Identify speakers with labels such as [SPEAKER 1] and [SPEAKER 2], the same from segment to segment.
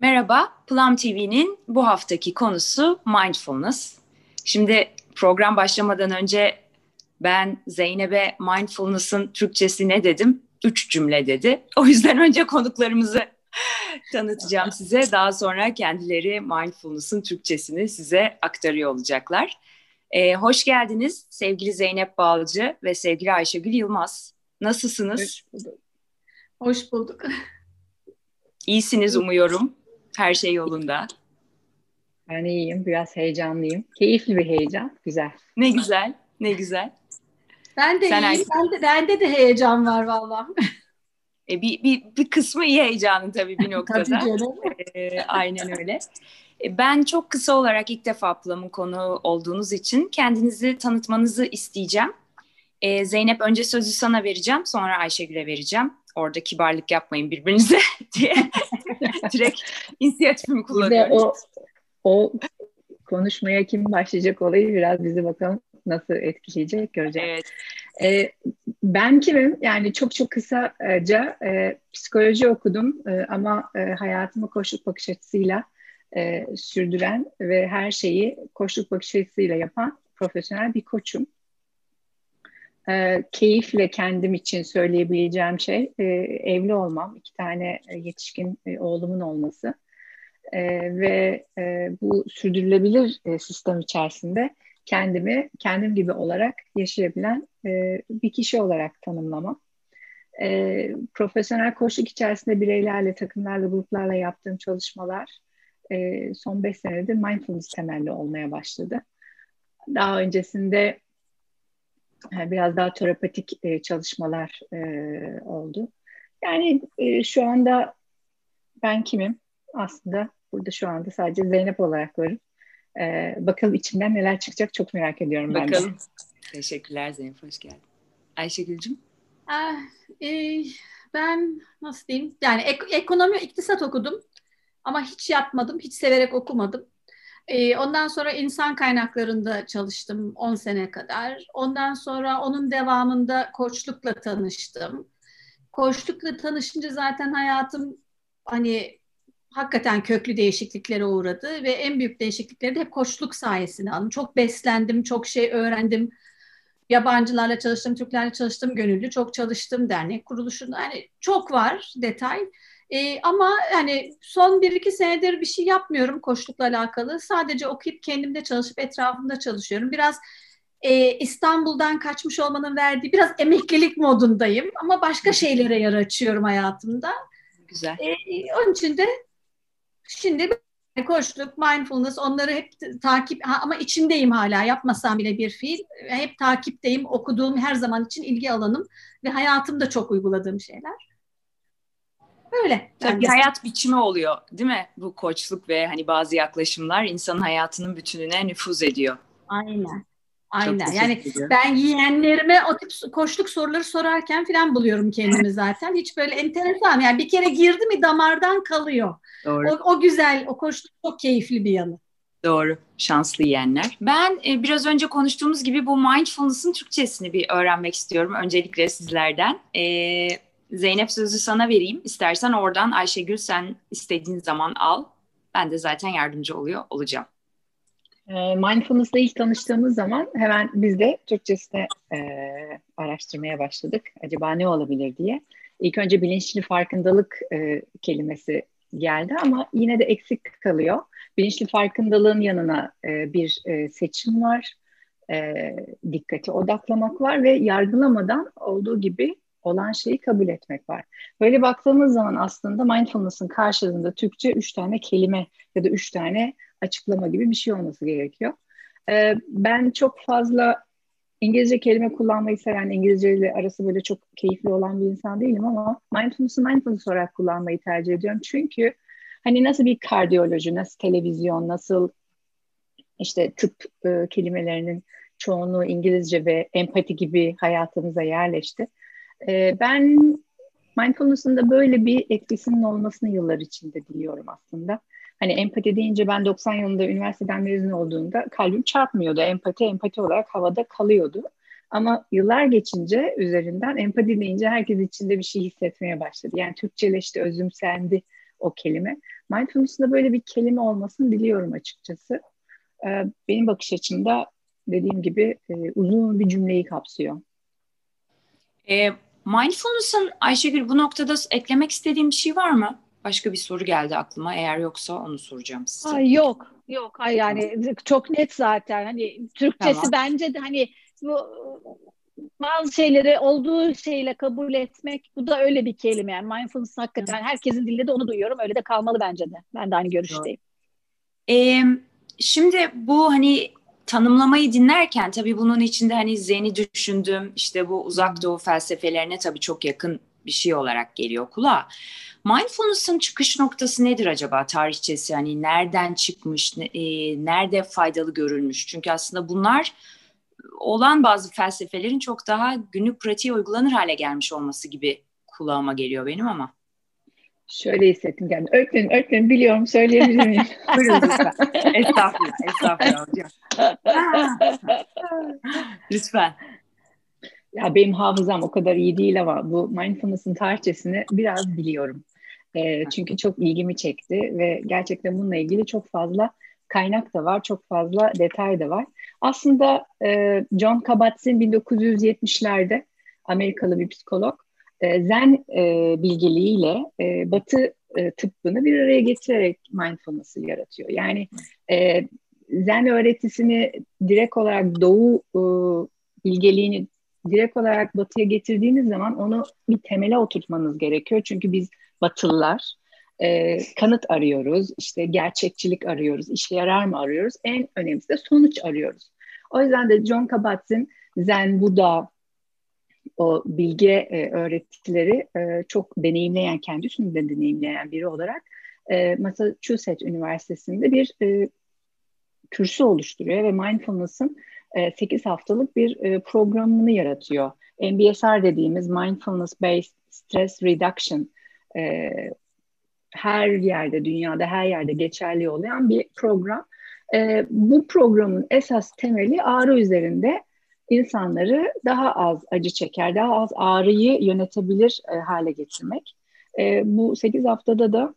[SPEAKER 1] Merhaba, Plum TV'nin bu haftaki konusu mindfulness. Şimdi program başlamadan önce ben Zeynep'e mindfulness'ın Türkçesi ne dedim? Üç cümle dedi. O yüzden önce konuklarımızı tanıtacağım size. Daha sonra kendileri mindfulness'ın Türkçesini size aktarıyor olacaklar. Ee, hoş geldiniz sevgili Zeynep Balcı ve sevgili Ayşegül Yılmaz. Nasılsınız?
[SPEAKER 2] Hoş bulduk. Hoş bulduk.
[SPEAKER 1] İyisiniz umuyorum. Her şey yolunda.
[SPEAKER 3] Ben iyiyim, biraz heyecanlıyım. Keyifli bir heyecan, güzel.
[SPEAKER 1] Ne güzel, ne güzel.
[SPEAKER 2] Ben de Sen iyiyim, ben de, bende de heyecan var valla.
[SPEAKER 1] E, bir, bir, bir kısmı iyi heyecanın tabii bir noktada. tabii canım. E, aynen öyle. E, ben çok kısa olarak ilk defa Plum'un konu olduğunuz için kendinizi tanıtmanızı isteyeceğim. E, Zeynep önce sözü sana vereceğim, sonra Ayşegül'e vereceğim. Orada kibarlık yapmayın birbirinize diye direkt inisiyatifimi kullanıyorum.
[SPEAKER 3] o, o konuşmaya kim başlayacak olayı biraz bizi bakalım nasıl etkileyecek göreceğiz. Evet. Ee, ben kimim? Yani çok çok kısaca e, psikoloji okudum e, ama e, hayatımı koşluk bakış açısıyla e, sürdüren ve her şeyi koşluk bakış açısıyla yapan profesyonel bir koçum. E, keyifle kendim için söyleyebileceğim şey e, evli olmam, iki tane yetişkin e, oğlumun olması e, ve e, bu sürdürülebilir e, sistem içerisinde kendimi kendim gibi olarak yaşayabilen e, bir kişi olarak tanımlamam. E, profesyonel koçluk içerisinde bireylerle, takımlarla, gruplarla yaptığım çalışmalar e, son beş senedir mindfulness temelli olmaya başladı. Daha öncesinde biraz daha terapatik e, çalışmalar e, oldu. Yani e, şu anda ben kimim? Aslında burada şu anda sadece Zeynep olarak varım. E, bakalım içimden neler çıkacak çok merak ediyorum
[SPEAKER 1] bakalım. ben de. Teşekkürler Zeynep, hoş geldin. Ayşegül'cüm?
[SPEAKER 2] Ah, e, ben nasıl diyeyim? Yani ek, ekonomi, iktisat okudum. Ama hiç yapmadım, hiç severek okumadım. Ee, ondan sonra insan kaynaklarında çalıştım 10 sene kadar. Ondan sonra onun devamında koçlukla tanıştım. Koçlukla tanışınca zaten hayatım hani hakikaten köklü değişikliklere uğradı ve en büyük değişiklikleri de hep koçluk sayesinde aldım. Çok beslendim, çok şey öğrendim. Yabancılarla çalıştım, Türklerle çalıştım, gönüllü çok çalıştım dernek kuruluşunda. Yani çok var detay. E, ama yani son bir iki senedir bir şey yapmıyorum koçlukla alakalı. Sadece okuyup kendimde çalışıp etrafımda çalışıyorum. Biraz e, İstanbul'dan kaçmış olmanın verdiği biraz emeklilik modundayım. Ama başka şeylere yer açıyorum hayatımda.
[SPEAKER 1] Güzel.
[SPEAKER 2] E, onun için de şimdi koçluk, mindfulness onları hep takip ama içindeyim hala yapmasam bile bir fiil. Hep takipteyim. Okuduğum her zaman için ilgi alanım ve hayatımda çok uyguladığım şeyler. Öyle.
[SPEAKER 1] Tabii bir hayat biçimi oluyor değil mi? Bu koçluk ve hani bazı yaklaşımlar insanın hayatının bütününe nüfuz ediyor.
[SPEAKER 2] Aynen. Aynen. Yani ben yeğenlerime o tip koçluk soruları sorarken falan buluyorum kendimi zaten. Hiç böyle enteresan. Yani bir kere girdi mi damardan kalıyor. Doğru. O, o güzel, o koçluk çok keyifli bir yanı.
[SPEAKER 1] Doğru. Şanslı yiyenler. Ben e, biraz önce konuştuğumuz gibi bu mindfulness'ın Türkçesini bir öğrenmek istiyorum. Öncelikle sizlerden. E, Zeynep sözü sana vereyim. İstersen oradan Ayşegül sen istediğin zaman al. Ben de zaten yardımcı oluyor olacağım.
[SPEAKER 3] Ee, Mindfulness'la ilk tanıştığımız zaman hemen biz de Türkçesine e, araştırmaya başladık. Acaba ne olabilir diye. İlk önce bilinçli farkındalık e, kelimesi geldi ama yine de eksik kalıyor. Bilinçli farkındalığın yanına e, bir e, seçim var. E, dikkati odaklamak var ve yargılamadan olduğu gibi olan şeyi kabul etmek var. Böyle baktığımız zaman aslında mindfulness'ın karşılığında Türkçe üç tane kelime ya da üç tane açıklama gibi bir şey olması gerekiyor. Ee, ben çok fazla İngilizce kelime kullanmayı seven, İngilizce ile arası böyle çok keyifli olan bir insan değilim ama mindfulness'ı mindfulness olarak kullanmayı tercih ediyorum. Çünkü hani nasıl bir kardiyoloji, nasıl televizyon, nasıl işte tıp e, kelimelerinin çoğunluğu İngilizce ve empati gibi hayatımıza yerleşti. E, ben mindfulness'ın da böyle bir etkisinin olmasını yıllar içinde diliyorum aslında. Hani empati deyince ben 90 yılında üniversiteden mezun olduğumda kalbim çarpmıyordu. Empati empati olarak havada kalıyordu. Ama yıllar geçince üzerinden empati deyince herkes içinde bir şey hissetmeye başladı. Yani Türkçeleşti, özümsendi o kelime. Mindfulness'ın da böyle bir kelime olmasını diliyorum açıkçası. E, benim bakış açımda dediğim gibi e, uzun bir cümleyi kapsıyor.
[SPEAKER 1] E, mindfulness'ın Ayşegül bu noktada eklemek istediğim bir şey var mı? Başka bir soru geldi aklıma. Eğer yoksa onu soracağım size.
[SPEAKER 4] Ay yok. Yok. Hayır yani çok net zaten. Hani Türkçesi tamam. bence de hani bu bazı şeyleri olduğu şeyle kabul etmek bu da öyle bir kelime yani mindfulness hakikaten herkesin dilinde de onu duyuyorum öyle de kalmalı bence de ben de aynı görüşteyim.
[SPEAKER 1] Ee, şimdi bu hani tanımlamayı dinlerken tabii bunun içinde hani zeni düşündüm işte bu uzak doğu felsefelerine tabii çok yakın bir şey olarak geliyor kulağa. Mindfulness'ın çıkış noktası nedir acaba tarihçesi? Hani nereden çıkmış, e, nerede faydalı görülmüş? Çünkü aslında bunlar olan bazı felsefelerin çok daha günlük pratiğe uygulanır hale gelmiş olması gibi kulağıma geliyor benim ama.
[SPEAKER 3] Şöyle hissettim kendimi. Öğretmenim, öğretmenim biliyorum söyleyebilir miyim?
[SPEAKER 1] Buyurun lütfen. estağfurullah, estağfurullah hocam. lütfen.
[SPEAKER 3] Ya benim hafızam o kadar iyi değil ama bu mindfulness'ın tarihçesini biraz biliyorum. E, çünkü çok ilgimi çekti ve gerçekten bununla ilgili çok fazla kaynak da var, çok fazla detay da var. Aslında e, John Kabat-Zinn 1970'lerde Amerikalı bir psikolog e, Zen e, bilgeliğiyle e, Batı e, tıbbını bir araya getirerek mindfulness'ı yaratıyor. Yani e, Zen öğretisini direkt olarak Doğu e, bilgeliğini direkt olarak Batı'ya getirdiğiniz zaman onu bir temele oturtmanız gerekiyor. Çünkü biz Batılılar e, kanıt arıyoruz, işte gerçekçilik arıyoruz, işe yarar mı arıyoruz. En önemlisi de sonuç arıyoruz. O yüzden de John Kabat-Zinn Zen, Buddha, o bilgi e, öğretileri e, çok deneyimleyen, kendisini de deneyimleyen biri olarak e, Massachusetts Üniversitesi'nde bir e, kürsü oluşturuyor ve mindfulness'ın e, 8 haftalık bir e, programını yaratıyor. MBSR dediğimiz Mindfulness Based Stress Reduction e, her yerde, dünyada her yerde geçerli olan bir program. E, bu programın esas temeli ağrı üzerinde insanları daha az acı çeker, daha az ağrıyı yönetebilir e, hale getirmek. E, bu 8 haftada da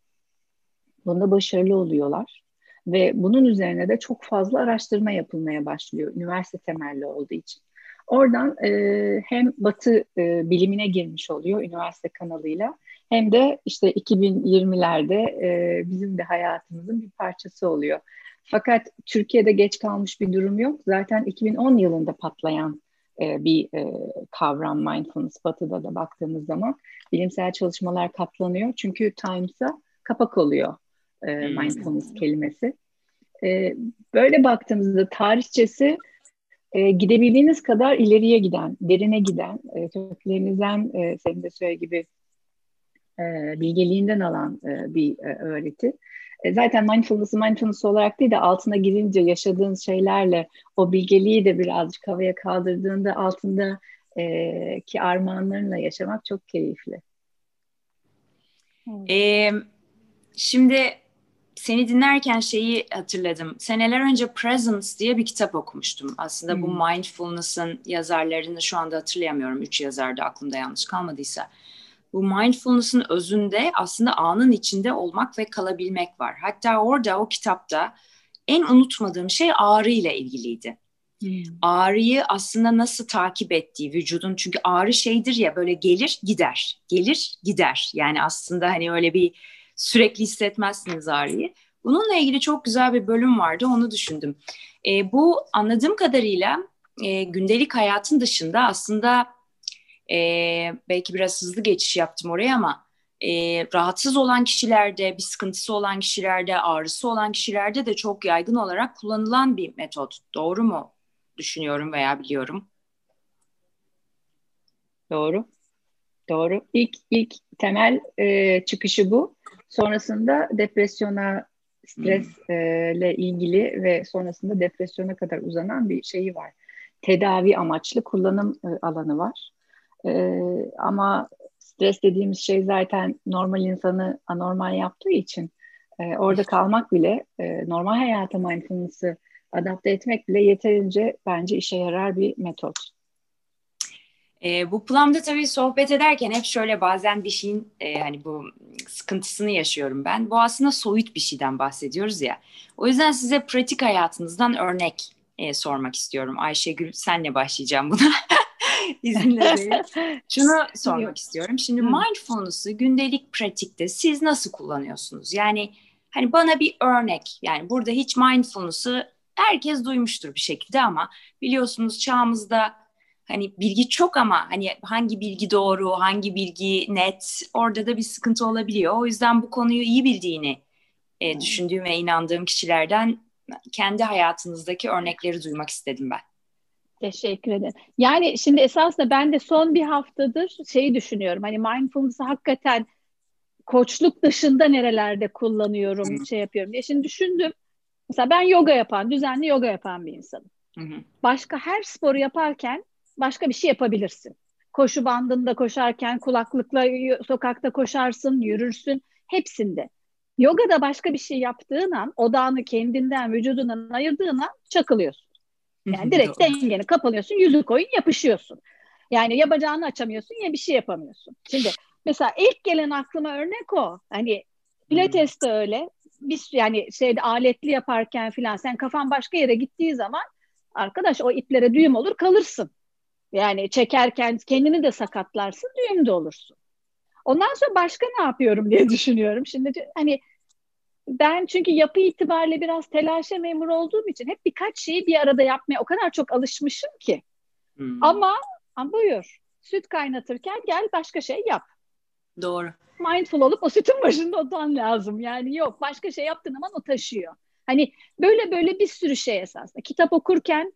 [SPEAKER 3] bunda başarılı oluyorlar. Ve bunun üzerine de çok fazla araştırma yapılmaya başlıyor üniversite temelli olduğu için. Oradan e, hem Batı e, bilimine girmiş oluyor üniversite kanalıyla hem de işte 2020'lerde e, bizim de hayatımızın bir parçası oluyor. Fakat Türkiye'de geç kalmış bir durum yok. Zaten 2010 yılında patlayan e, bir e, kavram mindfulness batıda da baktığımız zaman bilimsel çalışmalar katlanıyor. Çünkü Times'a kapak oluyor e, mindfulness kelimesi. E, böyle baktığımızda tarihçesi e, gidebildiğiniz kadar ileriye giden, derine giden, e, köklerinizden e, senin de söyle gibi e, bilgeliğinden alan e, bir e, öğreti. E, zaten mindfulness mindfulness olarak değil de altına girince yaşadığın şeylerle o bilgeliği de birazcık havaya kaldırdığında altında e, ki armağanlarınla yaşamak çok keyifli.
[SPEAKER 1] Ee, şimdi seni dinlerken şeyi hatırladım. Seneler önce Presence diye bir kitap okumuştum. Aslında hmm. bu mindfulness'ın yazarlarını şu anda hatırlayamıyorum. Üç yazardı aklımda yanlış kalmadıysa bu mindfulness'ın özünde aslında anın içinde olmak ve kalabilmek var. Hatta orada o kitapta en unutmadığım şey ağrı ile ilgiliydi. Hmm. Ağrıyı aslında nasıl takip ettiği vücudun çünkü ağrı şeydir ya böyle gelir gider gelir gider yani aslında hani öyle bir sürekli hissetmezsiniz ağrıyı. Bununla ilgili çok güzel bir bölüm vardı onu düşündüm. E, bu anladığım kadarıyla e, gündelik hayatın dışında aslında e, belki biraz hızlı geçiş yaptım oraya ama e, rahatsız olan kişilerde, bir sıkıntısı olan kişilerde, ağrısı olan kişilerde de çok yaygın olarak kullanılan bir metot. Doğru mu düşünüyorum veya biliyorum?
[SPEAKER 3] Doğru. Doğru. İlk ilk temel e, çıkışı bu. Sonrasında depresyona, stresle hmm. ilgili ve sonrasında depresyona kadar uzanan bir şeyi var. Tedavi amaçlı kullanım e, alanı var. E, ama stres dediğimiz şey zaten normal insanı anormal yaptığı için e, orada kalmak bile e, normal hayata mindfulness'ı adapte etmek bile yeterince bence işe yarar bir metot.
[SPEAKER 1] E, bu planda tabii sohbet ederken hep şöyle bazen bir şeyin e, hani bu sıkıntısını yaşıyorum ben. Bu aslında soyut bir şeyden bahsediyoruz ya. O yüzden size pratik hayatınızdan örnek e, sormak istiyorum. Ayşegül senle başlayacağım buna. İzinle Şunu sormak istiyorum. Şimdi mindfulness'ı gündelik pratikte siz nasıl kullanıyorsunuz? Yani hani bana bir örnek yani burada hiç mindfulness'ı herkes duymuştur bir şekilde ama biliyorsunuz çağımızda hani bilgi çok ama hani hangi bilgi doğru, hangi bilgi net orada da bir sıkıntı olabiliyor. O yüzden bu konuyu iyi bildiğini e, düşündüğüm ve inandığım kişilerden kendi hayatınızdaki örnekleri duymak istedim ben.
[SPEAKER 2] Teşekkür ederim. Yani şimdi esasında ben de son bir haftadır şeyi düşünüyorum. Hani mindfulness'ı hakikaten koçluk dışında nerelerde kullanıyorum, Hı-hı. şey yapıyorum diye. Şimdi düşündüm. Mesela ben yoga yapan, düzenli yoga yapan bir insanım. Hı-hı. Başka her sporu yaparken başka bir şey yapabilirsin. Koşu bandında koşarken kulaklıkla sokakta koşarsın, yürürsün. Hepsinde. Yogada başka bir şey yaptığın an, odağını kendinden, vücudundan ayırdığın an çakılıyorsun. Yani direkt dengeni kapanıyorsun, yüzü koyun yapışıyorsun. Yani ya bacağını açamıyorsun ya bir şey yapamıyorsun. Şimdi mesela ilk gelen aklıma örnek o. Hani pilates de öyle. Biz yani şeyde aletli yaparken filan sen kafan başka yere gittiği zaman arkadaş o iplere düğüm olur kalırsın. Yani çekerken kendini de sakatlarsın, düğüm de olursun. Ondan sonra başka ne yapıyorum diye düşünüyorum. Şimdi hani ben çünkü yapı itibariyle biraz telaşa memur olduğum için hep birkaç şeyi bir arada yapmaya o kadar çok alışmışım ki. Hmm. Ama, ama buyur. Süt kaynatırken gel başka şey yap.
[SPEAKER 1] Doğru.
[SPEAKER 2] Mindful olup o sütün başında otan lazım. Yani yok başka şey yaptığın zaman o taşıyor. Hani böyle böyle bir sürü şey esasında. Kitap okurken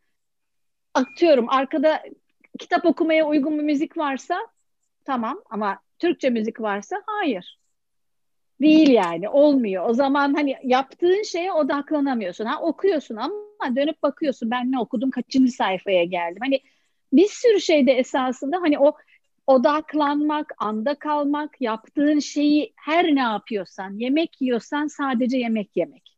[SPEAKER 2] atıyorum arkada kitap okumaya uygun bir müzik varsa tamam ama Türkçe müzik varsa hayır. Değil yani olmuyor. O zaman hani yaptığın şeye odaklanamıyorsun. Ha okuyorsun ama dönüp bakıyorsun ben ne okudum kaçıncı sayfaya geldim. Hani bir sürü şeyde esasında hani o odaklanmak, anda kalmak, yaptığın şeyi her ne yapıyorsan, yemek yiyorsan sadece yemek yemek.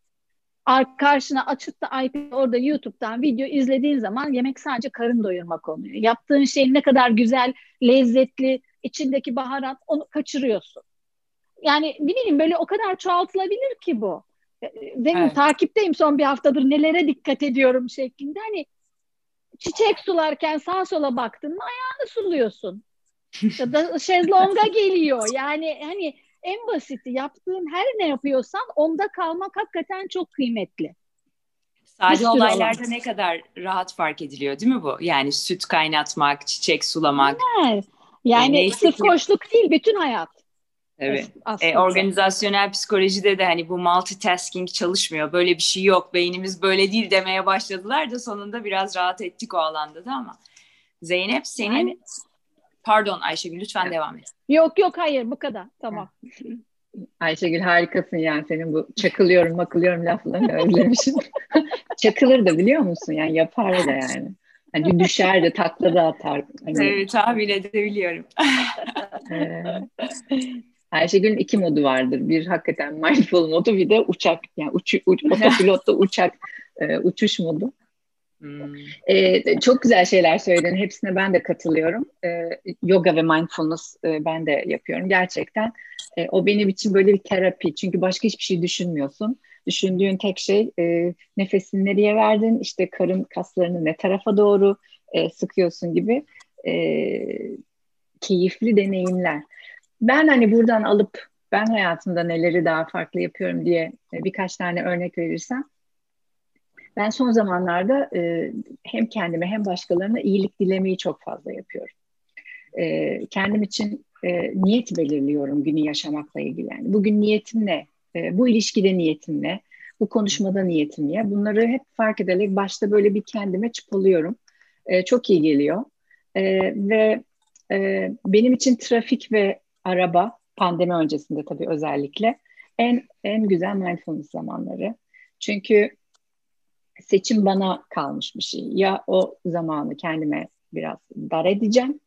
[SPEAKER 2] Karşına açıp da iPad orada YouTube'dan video izlediğin zaman yemek sadece karın doyurmak oluyor. Yaptığın şey ne kadar güzel, lezzetli, içindeki baharat onu kaçırıyorsun yani ne bileyim böyle o kadar çoğaltılabilir ki bu. Demin evet. takipteyim son bir haftadır nelere dikkat ediyorum şeklinde. Hani çiçek sularken sağ sola baktın mı ayağını suluyorsun. ya da şezlonga geliyor. Yani hani en basiti yaptığın her ne yapıyorsan onda kalmak hakikaten çok kıymetli.
[SPEAKER 1] Sadece olaylarda olan. ne kadar rahat fark ediliyor değil mi bu? Yani süt kaynatmak, çiçek sulamak.
[SPEAKER 2] Evet. Yani, yani sırf koşluk değil bütün hayat.
[SPEAKER 1] Evet. E, organizasyonel psikolojide de hani bu multitasking çalışmıyor. Böyle bir şey yok. Beynimiz böyle değil demeye başladılar da sonunda biraz rahat ettik o alanda da ama. Zeynep senin yani, pardon Ayşegül lütfen evet. devam et.
[SPEAKER 2] Yok yok hayır bu kadar. Tamam.
[SPEAKER 3] Ayşegül harikasın yani senin bu çakılıyorum makılıyorum laflarını özlemişim. Çakılır da biliyor musun yani yapar da yani. Hani düşer de takla da atar. Hani...
[SPEAKER 1] Evet tahmin edebiliyorum.
[SPEAKER 3] Ayşegül'ün iki modu vardır. Bir hakikaten mindful modu bir de uçak. Yani uç, uç, otopilotta uçak e, uçuş modu. Hmm. E, çok güzel şeyler söyledin. Hepsine ben de katılıyorum. E, yoga ve mindfulness e, ben de yapıyorum. Gerçekten e, o benim için böyle bir terapi. Çünkü başka hiçbir şey düşünmüyorsun. Düşündüğün tek şey e, nefesini nereye verdin, işte karın kaslarını ne tarafa doğru e, sıkıyorsun gibi e, keyifli deneyimler. Ben hani buradan alıp ben hayatımda neleri daha farklı yapıyorum diye e, birkaç tane örnek verirsem ben son zamanlarda e, hem kendime hem başkalarına iyilik dilemeyi çok fazla yapıyorum. E, kendim için e, niyet belirliyorum günü yaşamakla ilgili. Yani bugün niyetim ne? E, bu ilişkide niyetim ne? Bu konuşmada niyetim ne? Bunları hep fark ederek başta böyle bir kendime çıpalıyorum. E, çok iyi geliyor. E, ve e, benim için trafik ve araba pandemi öncesinde tabii özellikle en en güzel mindfulness zamanları. Çünkü seçim bana kalmış bir şey. Ya o zamanı kendime biraz dar edeceğim.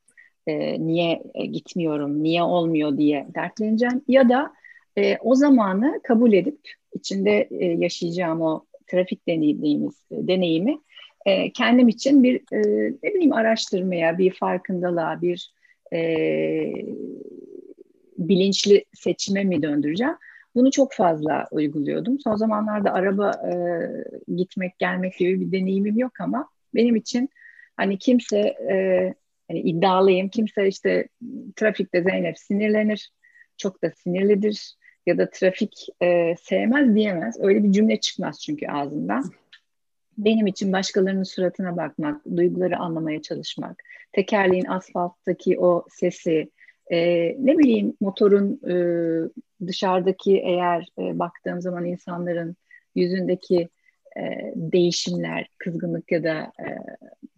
[SPEAKER 3] E, niye gitmiyorum, niye olmuyor diye dertleneceğim. Ya da e, o zamanı kabul edip içinde e, yaşayacağım o trafik deneyimimiz, deneyimi e, kendim için bir e, ne bileyim araştırmaya, bir farkındalığa, bir e, bilinçli seçime mi döndüreceğim? Bunu çok fazla uyguluyordum. Son zamanlarda araba e, gitmek gelmek gibi bir deneyimim yok ama benim için hani kimse e, hani iddialıyım. Kimse işte trafikte Zeynep sinirlenir. Çok da sinirlidir ya da trafik e, sevmez diyemez. Öyle bir cümle çıkmaz çünkü ağzından. Benim için başkalarının suratına bakmak, duyguları anlamaya çalışmak, tekerleğin asfalttaki o sesi, e, ne bileyim motorun e, dışarıdaki eğer e, baktığım zaman insanların yüzündeki e, değişimler, kızgınlık ya da e,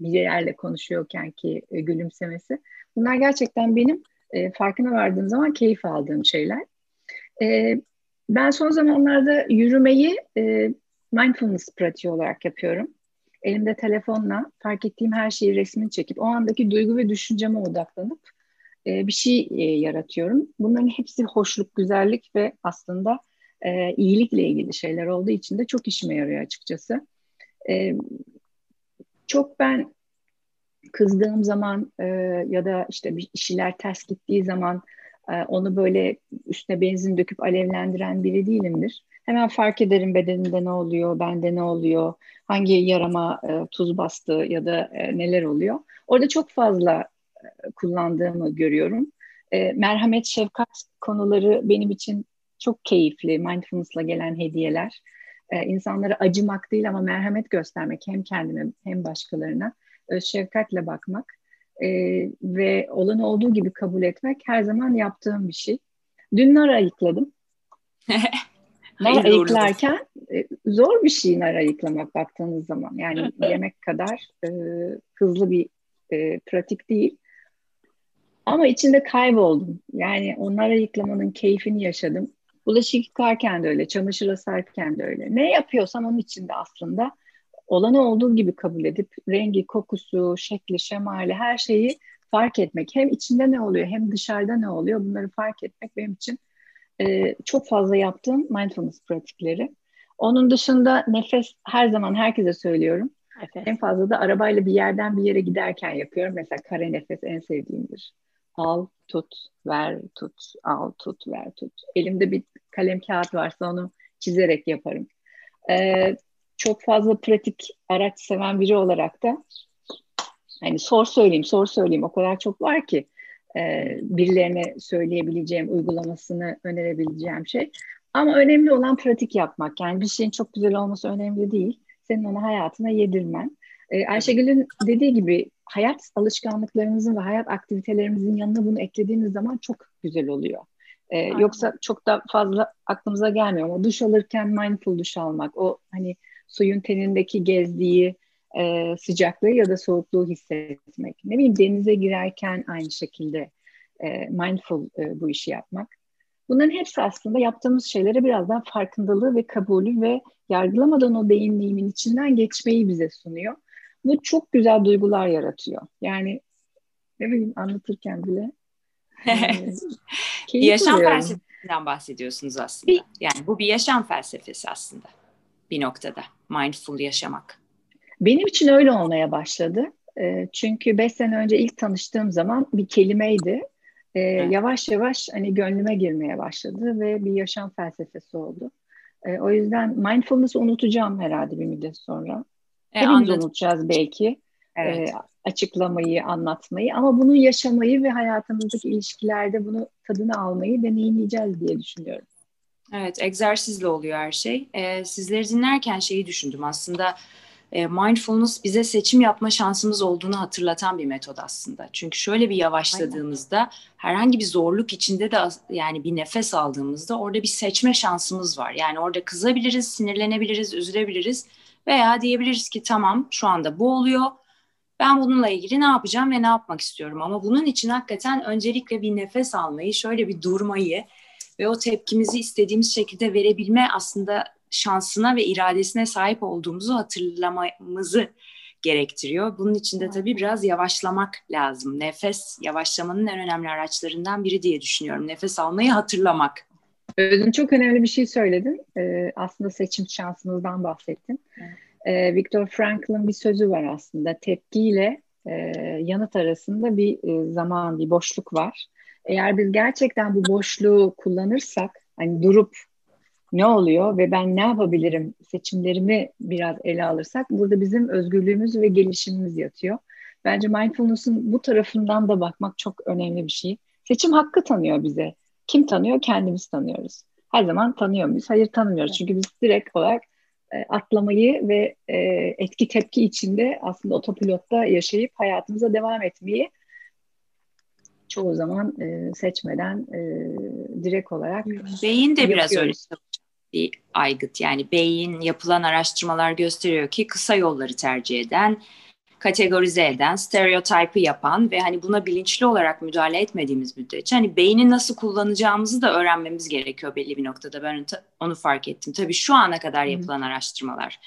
[SPEAKER 3] birilerle konuşuyorken ki e, gülümsemesi. Bunlar gerçekten benim e, farkına vardığım zaman keyif aldığım şeyler. E, ben son zamanlarda yürümeyi e, mindfulness pratiği olarak yapıyorum. Elimde telefonla fark ettiğim her şeyi resmini çekip o andaki duygu ve düşünceme odaklanıp e, bir şey e, yaratıyorum. Bunların hepsi hoşluk, güzellik ve aslında e, iyilikle ilgili şeyler olduğu için de çok işime yarıyor açıkçası. E, çok ben kızdığım zaman e, ya da işte bir işler ters gittiği zaman e, onu böyle üstüne benzin döküp alevlendiren biri değilimdir. Hemen fark ederim bedenimde ne oluyor, bende ne oluyor, hangi yarama e, tuz bastı ya da e, neler oluyor. Orada çok fazla kullandığımı görüyorum. E, merhamet, şefkat konuları benim için çok keyifli. Mindfulness'la gelen hediyeler. E, insanlara acımak değil ama merhamet göstermek hem kendime hem başkalarına. Öz şefkatle bakmak e, ve olan olduğu gibi kabul etmek her zaman yaptığım bir şey. Dün nar ayıkladım. nar ayıklarken e, zor bir şey nar ayıklamak baktığınız zaman. Yani yemek kadar e, hızlı bir e, pratik değil. Ama içinde kayboldum. Yani onlara yıklamanın keyfini yaşadım. Bulaşık yıkarken de öyle, çamaşır asarken de öyle. Ne yapıyorsam onun içinde aslında olanı olduğu gibi kabul edip rengi, kokusu, şekli, şemali her şeyi fark etmek. Hem içinde ne oluyor hem dışarıda ne oluyor bunları fark etmek benim için e, çok fazla yaptığım mindfulness pratikleri. Onun dışında nefes her zaman herkese söylüyorum. Nefes. En fazla da arabayla bir yerden bir yere giderken yapıyorum. Mesela kare nefes en sevdiğimdir. Al, tut, ver, tut, al, tut, ver, tut. Elimde bir kalem kağıt varsa onu çizerek yaparım. Ee, çok fazla pratik araç seven biri olarak da hani sor söyleyeyim, sor söyleyeyim o kadar çok var ki e, birilerine söyleyebileceğim, uygulamasını önerebileceğim şey. Ama önemli olan pratik yapmak. Yani bir şeyin çok güzel olması önemli değil. Senin onu hayatına yedirmen. E, Ayşegül'ün dediği gibi hayat alışkanlıklarımızın ve hayat aktivitelerimizin yanına bunu eklediğimiz zaman çok güzel oluyor. Ee, yoksa çok da fazla aklımıza gelmiyor ama duş alırken mindful duş almak, o hani suyun tenindeki gezdiği e, sıcaklığı ya da soğukluğu hissetmek. Ne bileyim denize girerken aynı şekilde e, mindful e, bu işi yapmak. Bunların hepsi aslında yaptığımız şeylere biraz daha farkındalığı ve kabulü ve yargılamadan o deneyimimin içinden geçmeyi bize sunuyor. Bu çok güzel duygular yaratıyor. Yani ne bileyim anlatırken bile.
[SPEAKER 1] Yani, yaşam oluyorum. felsefesinden bahsediyorsunuz aslında. Bir, yani bu bir yaşam felsefesi aslında bir noktada. Mindful yaşamak.
[SPEAKER 3] Benim için öyle olmaya başladı. E, çünkü beş sene önce ilk tanıştığım zaman bir kelimeydi. E, evet. Yavaş yavaş hani gönlüme girmeye başladı ve bir yaşam felsefesi oldu. E, o yüzden mindfulness'ı unutacağım herhalde bir müddet sonra. E, Hepimiz anladım. unutacağız belki. Evet. E, açıklamayı, anlatmayı ama bunu yaşamayı ve hayatımızdaki ilişkilerde bunu tadını almayı deneyimleyeceğiz diye düşünüyorum.
[SPEAKER 1] Evet, egzersizle oluyor her şey. Ee, sizleri dinlerken şeyi düşündüm aslında e, mindfulness bize seçim yapma şansımız olduğunu hatırlatan bir metod aslında. Çünkü şöyle bir yavaşladığımızda Aynen. herhangi bir zorluk içinde de yani bir nefes aldığımızda orada bir seçme şansımız var. Yani orada kızabiliriz, sinirlenebiliriz, üzülebiliriz veya diyebiliriz ki tamam şu anda bu oluyor. Ben bununla ilgili ne yapacağım ve ne yapmak istiyorum. Ama bunun için hakikaten öncelikle bir nefes almayı, şöyle bir durmayı ve o tepkimizi istediğimiz şekilde verebilme aslında şansına ve iradesine sahip olduğumuzu hatırlamamızı gerektiriyor. Bunun için de tabii biraz yavaşlamak lazım. Nefes yavaşlamanın en önemli araçlarından biri diye düşünüyorum. Nefes almayı hatırlamak.
[SPEAKER 3] Özün çok önemli bir şey söyledin. Ee, aslında seçim şansımızdan bahsettin. e, Viktor Frankl'ın bir sözü var aslında. Tepkiyle e, yanıt arasında bir e, zaman, bir boşluk var. Eğer biz gerçekten bu boşluğu kullanırsak, hani durup ne oluyor ve ben ne yapabilirim seçimlerimi biraz ele alırsak burada bizim özgürlüğümüz ve gelişimimiz yatıyor. Bence mindfulness'ın bu tarafından da bakmak çok önemli bir şey. Seçim hakkı tanıyor bize. Kim tanıyor? Kendimiz tanıyoruz. Her zaman tanıyor muyuz? Hayır tanımıyoruz. Çünkü biz direkt olarak e, atlamayı ve e, etki tepki içinde aslında otopilotta yaşayıp hayatımıza devam etmeyi çoğu zaman e, seçmeden direkt olarak
[SPEAKER 1] beyin de biraz öyle bir aygıt yani beyin yapılan araştırmalar gösteriyor ki kısa yolları tercih eden kategorize eden, stereotipi yapan ve hani buna bilinçli olarak müdahale etmediğimiz müddetçe hani beyni nasıl kullanacağımızı da öğrenmemiz gerekiyor belli bir noktada. Ben onu fark ettim. Tabii şu ana kadar yapılan hmm. araştırmalar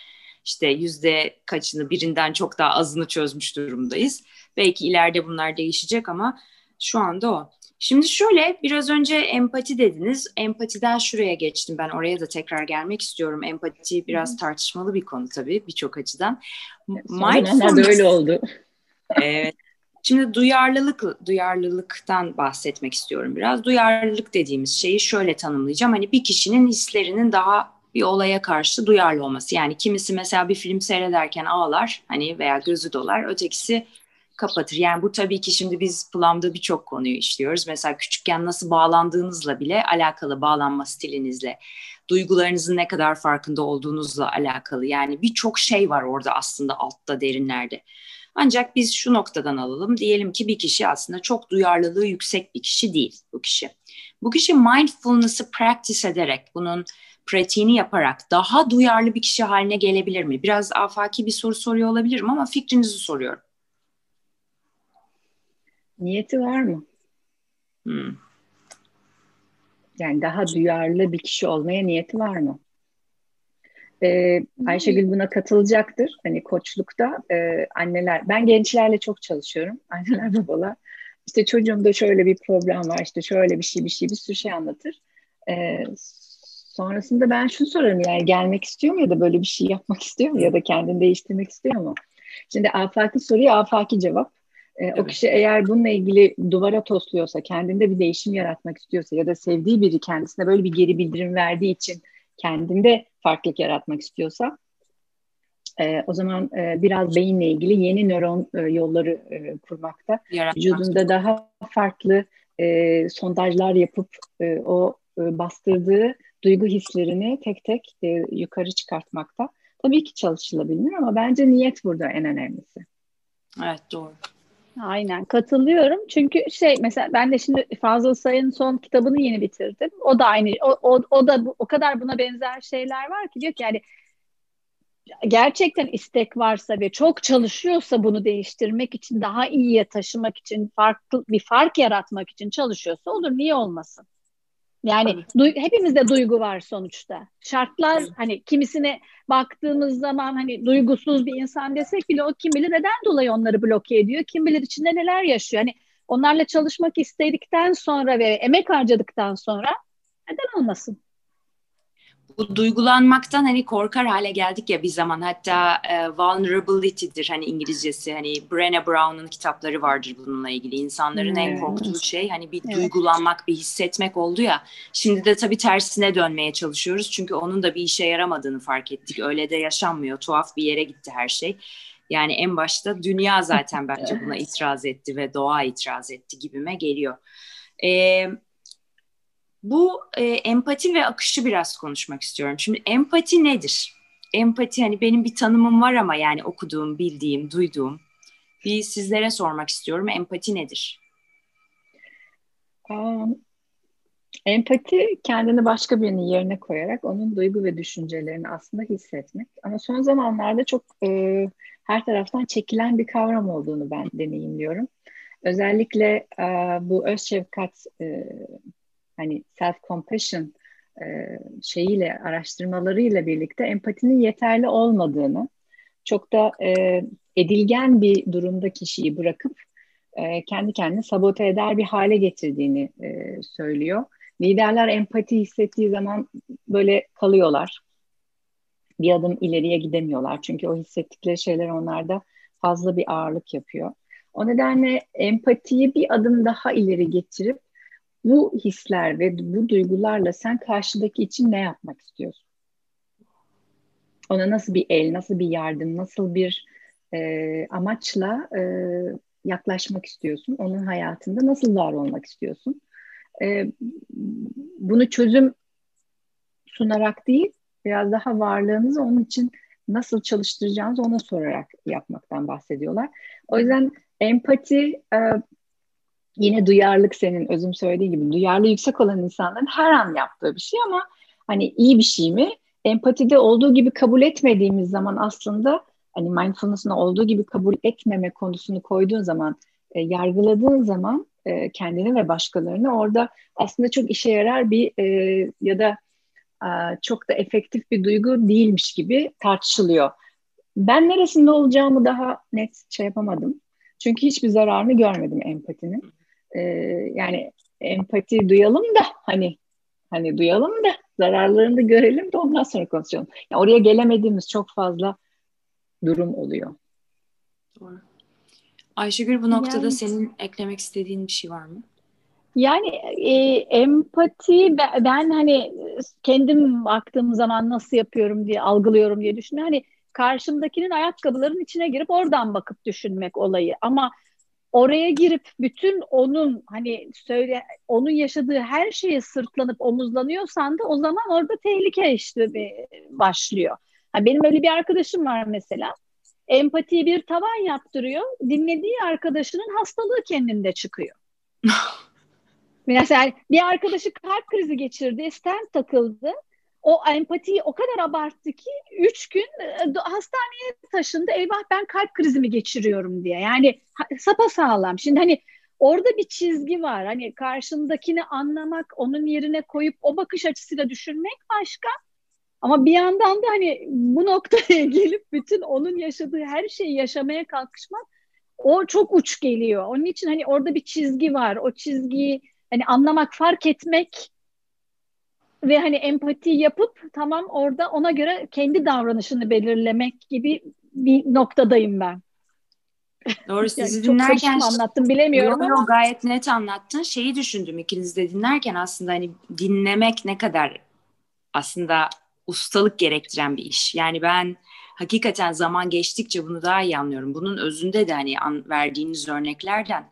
[SPEAKER 1] işte yüzde kaçını birinden çok daha azını çözmüş durumdayız. Belki ileride bunlar değişecek ama şu anda o. Şimdi şöyle biraz önce empati dediniz. Empatiden şuraya geçtim ben oraya da tekrar gelmek istiyorum. Empati biraz tartışmalı bir konu tabii birçok açıdan.
[SPEAKER 3] Mindfulness öyle oldu.
[SPEAKER 1] evet. Şimdi duyarlılık, duyarlılıktan bahsetmek istiyorum biraz. Duyarlılık dediğimiz şeyi şöyle tanımlayacağım. Hani bir kişinin hislerinin daha bir olaya karşı duyarlı olması. Yani kimisi mesela bir film seyrederken ağlar hani veya gözü dolar. Ötekisi kapatır. Yani bu tabii ki şimdi biz Plum'da birçok konuyu işliyoruz. Mesela küçükken nasıl bağlandığınızla bile alakalı bağlanma stilinizle, duygularınızın ne kadar farkında olduğunuzla alakalı. Yani birçok şey var orada aslında altta derinlerde. Ancak biz şu noktadan alalım. Diyelim ki bir kişi aslında çok duyarlılığı yüksek bir kişi değil bu kişi. Bu kişi mindfulness'ı practice ederek, bunun pratiğini yaparak daha duyarlı bir kişi haline gelebilir mi? Biraz afaki bir soru soruyor olabilirim ama fikrinizi soruyorum.
[SPEAKER 3] Niyeti var mı?
[SPEAKER 1] Hmm.
[SPEAKER 3] Yani daha duyarlı bir kişi olmaya niyeti var mı? Ee, Ayşegül buna katılacaktır. Hani koçlukta e, anneler, ben gençlerle çok çalışıyorum. Anneler babalar. İşte çocuğumda şöyle bir problem var, işte şöyle bir şey bir şey bir sürü şey anlatır. Ee, sonrasında ben şunu sorarım yani gelmek istiyor mu ya da böyle bir şey yapmak istiyor mu ya da kendini değiştirmek istiyor mu? Şimdi afaki soruya afaki cevap. E, evet. O kişi eğer bununla ilgili duvara tosluyorsa, kendinde bir değişim yaratmak istiyorsa ya da sevdiği biri kendisine böyle bir geri bildirim verdiği için kendinde farklılık yaratmak istiyorsa e, o zaman e, biraz beyinle ilgili yeni nöron e, yolları e, kurmakta. Yaratmak. Vücudunda daha farklı e, sondajlar yapıp e, o e, bastırdığı duygu hislerini tek tek e, yukarı çıkartmakta. Tabii ki çalışılabilir ama bence niyet burada en önemlisi.
[SPEAKER 1] Evet doğru.
[SPEAKER 2] Aynen katılıyorum. Çünkü şey mesela ben de şimdi Fazıl Say'ın son kitabını yeni bitirdim. O da aynı o, o, o da o kadar buna benzer şeyler var ki diyor ki yani gerçekten istek varsa ve çok çalışıyorsa bunu değiştirmek için daha iyiye taşımak için farklı bir fark yaratmak için çalışıyorsa olur niye olmasın? Yani du- hepimizde duygu var sonuçta. Şartlar hani kimisine baktığımız zaman hani duygusuz bir insan desek bile o kim bilir neden dolayı onları bloke ediyor. Kim bilir içinde neler yaşıyor. Hani onlarla çalışmak istedikten sonra ve emek harcadıktan sonra neden olmasın?
[SPEAKER 1] Bu duygulanmaktan hani korkar hale geldik ya bir zaman. Hatta e, vulnerability'dir hani İngilizcesi. Hani Brené Brown'un kitapları vardır bununla ilgili. İnsanların hmm. en korktuğu şey hani bir evet. duygulanmak bir hissetmek oldu ya. Şimdi de tabii tersine dönmeye çalışıyoruz. Çünkü onun da bir işe yaramadığını fark ettik. Öyle de yaşanmıyor. Tuhaf bir yere gitti her şey. Yani en başta dünya zaten bence buna itiraz etti ve doğa itiraz etti gibime geliyor. Ee, bu e, empati ve akışı biraz konuşmak istiyorum. Şimdi empati nedir? Empati hani benim bir tanımım var ama yani okuduğum, bildiğim, duyduğum. Bir sizlere sormak istiyorum. Empati nedir?
[SPEAKER 3] Um, empati kendini başka birinin yerine koyarak onun duygu ve düşüncelerini aslında hissetmek. Ama son zamanlarda çok e, her taraftan çekilen bir kavram olduğunu ben deneyimliyorum. Özellikle e, bu öz şefkat e, hani self compassion e, şeyiyle araştırmalarıyla birlikte empatinin yeterli olmadığını çok da e, edilgen bir durumda kişiyi bırakıp e, kendi kendini sabote eder bir hale getirdiğini e, söylüyor. Liderler empati hissettiği zaman böyle kalıyorlar. bir adım ileriye gidemiyorlar. Çünkü o hissettikleri şeyler onlarda fazla bir ağırlık yapıyor. O nedenle empatiyi bir adım daha ileri getirip bu hisler ve bu duygularla sen karşıdaki için ne yapmak istiyorsun? Ona nasıl bir el, nasıl bir yardım, nasıl bir e, amaçla e, yaklaşmak istiyorsun? Onun hayatında nasıl var olmak istiyorsun? E, bunu çözüm sunarak değil, biraz daha varlığınızı onun için nasıl çalıştıracağınızı ona sorarak yapmaktan bahsediyorlar. O yüzden empati e, yine duyarlılık senin özüm söylediği gibi duyarlı yüksek olan insanların her an yaptığı bir şey ama hani iyi bir şey mi? Empatide olduğu gibi kabul etmediğimiz zaman aslında hani mindfulness'ın olduğu gibi kabul etmeme konusunu koyduğun zaman, e, yargıladığın zaman e, kendini ve başkalarını orada aslında çok işe yarar bir e, ya da e, çok da efektif bir duygu değilmiş gibi tartışılıyor. Ben neresinde olacağımı daha net şey yapamadım. Çünkü hiçbir zararını görmedim empatinin. Ee, yani empati duyalım da hani hani duyalım da zararlarını da görelim de ondan sonra konuşalım. Yani oraya gelemediğimiz çok fazla durum oluyor.
[SPEAKER 1] Doğru. Ayşegül bu noktada yani, senin eklemek istediğin bir şey var mı?
[SPEAKER 2] Yani e, empati ben, ben hani kendim baktığım zaman nasıl yapıyorum diye algılıyorum diye düşünüyorum. Hani karşımdakinin ayakkabıların içine girip oradan bakıp düşünmek olayı. Ama oraya girip bütün onun hani söyle onun yaşadığı her şeye sırtlanıp omuzlanıyorsan da o zaman orada tehlike işte bir başlıyor. Yani benim öyle bir arkadaşım var mesela. Empatiyi bir tavan yaptırıyor. Dinlediği arkadaşının hastalığı kendinde çıkıyor. mesela bir arkadaşı kalp krizi geçirdi, stent takıldı o empatiyi o kadar abarttı ki üç gün e, hastaneye taşındı. Eyvah ben kalp krizimi geçiriyorum diye. Yani sapa sağlam. Şimdi hani orada bir çizgi var. Hani karşındakini anlamak, onun yerine koyup o bakış açısıyla düşünmek başka. Ama bir yandan da hani bu noktaya gelip bütün onun yaşadığı her şeyi yaşamaya kalkışmak o çok uç geliyor. Onun için hani orada bir çizgi var. O çizgiyi hani anlamak, fark etmek ve hani empati yapıp tamam orada ona göre kendi davranışını belirlemek gibi bir noktadayım ben.
[SPEAKER 1] Doğru sizi yani dinlerken
[SPEAKER 2] çok anlattım bilemiyorum
[SPEAKER 1] yok, ama gayet net anlattın. Şeyi düşündüm ikiniz de dinlerken aslında hani dinlemek ne kadar aslında ustalık gerektiren bir iş. Yani ben hakikaten zaman geçtikçe bunu daha iyi anlıyorum. Bunun özünde de hani an, verdiğiniz örneklerden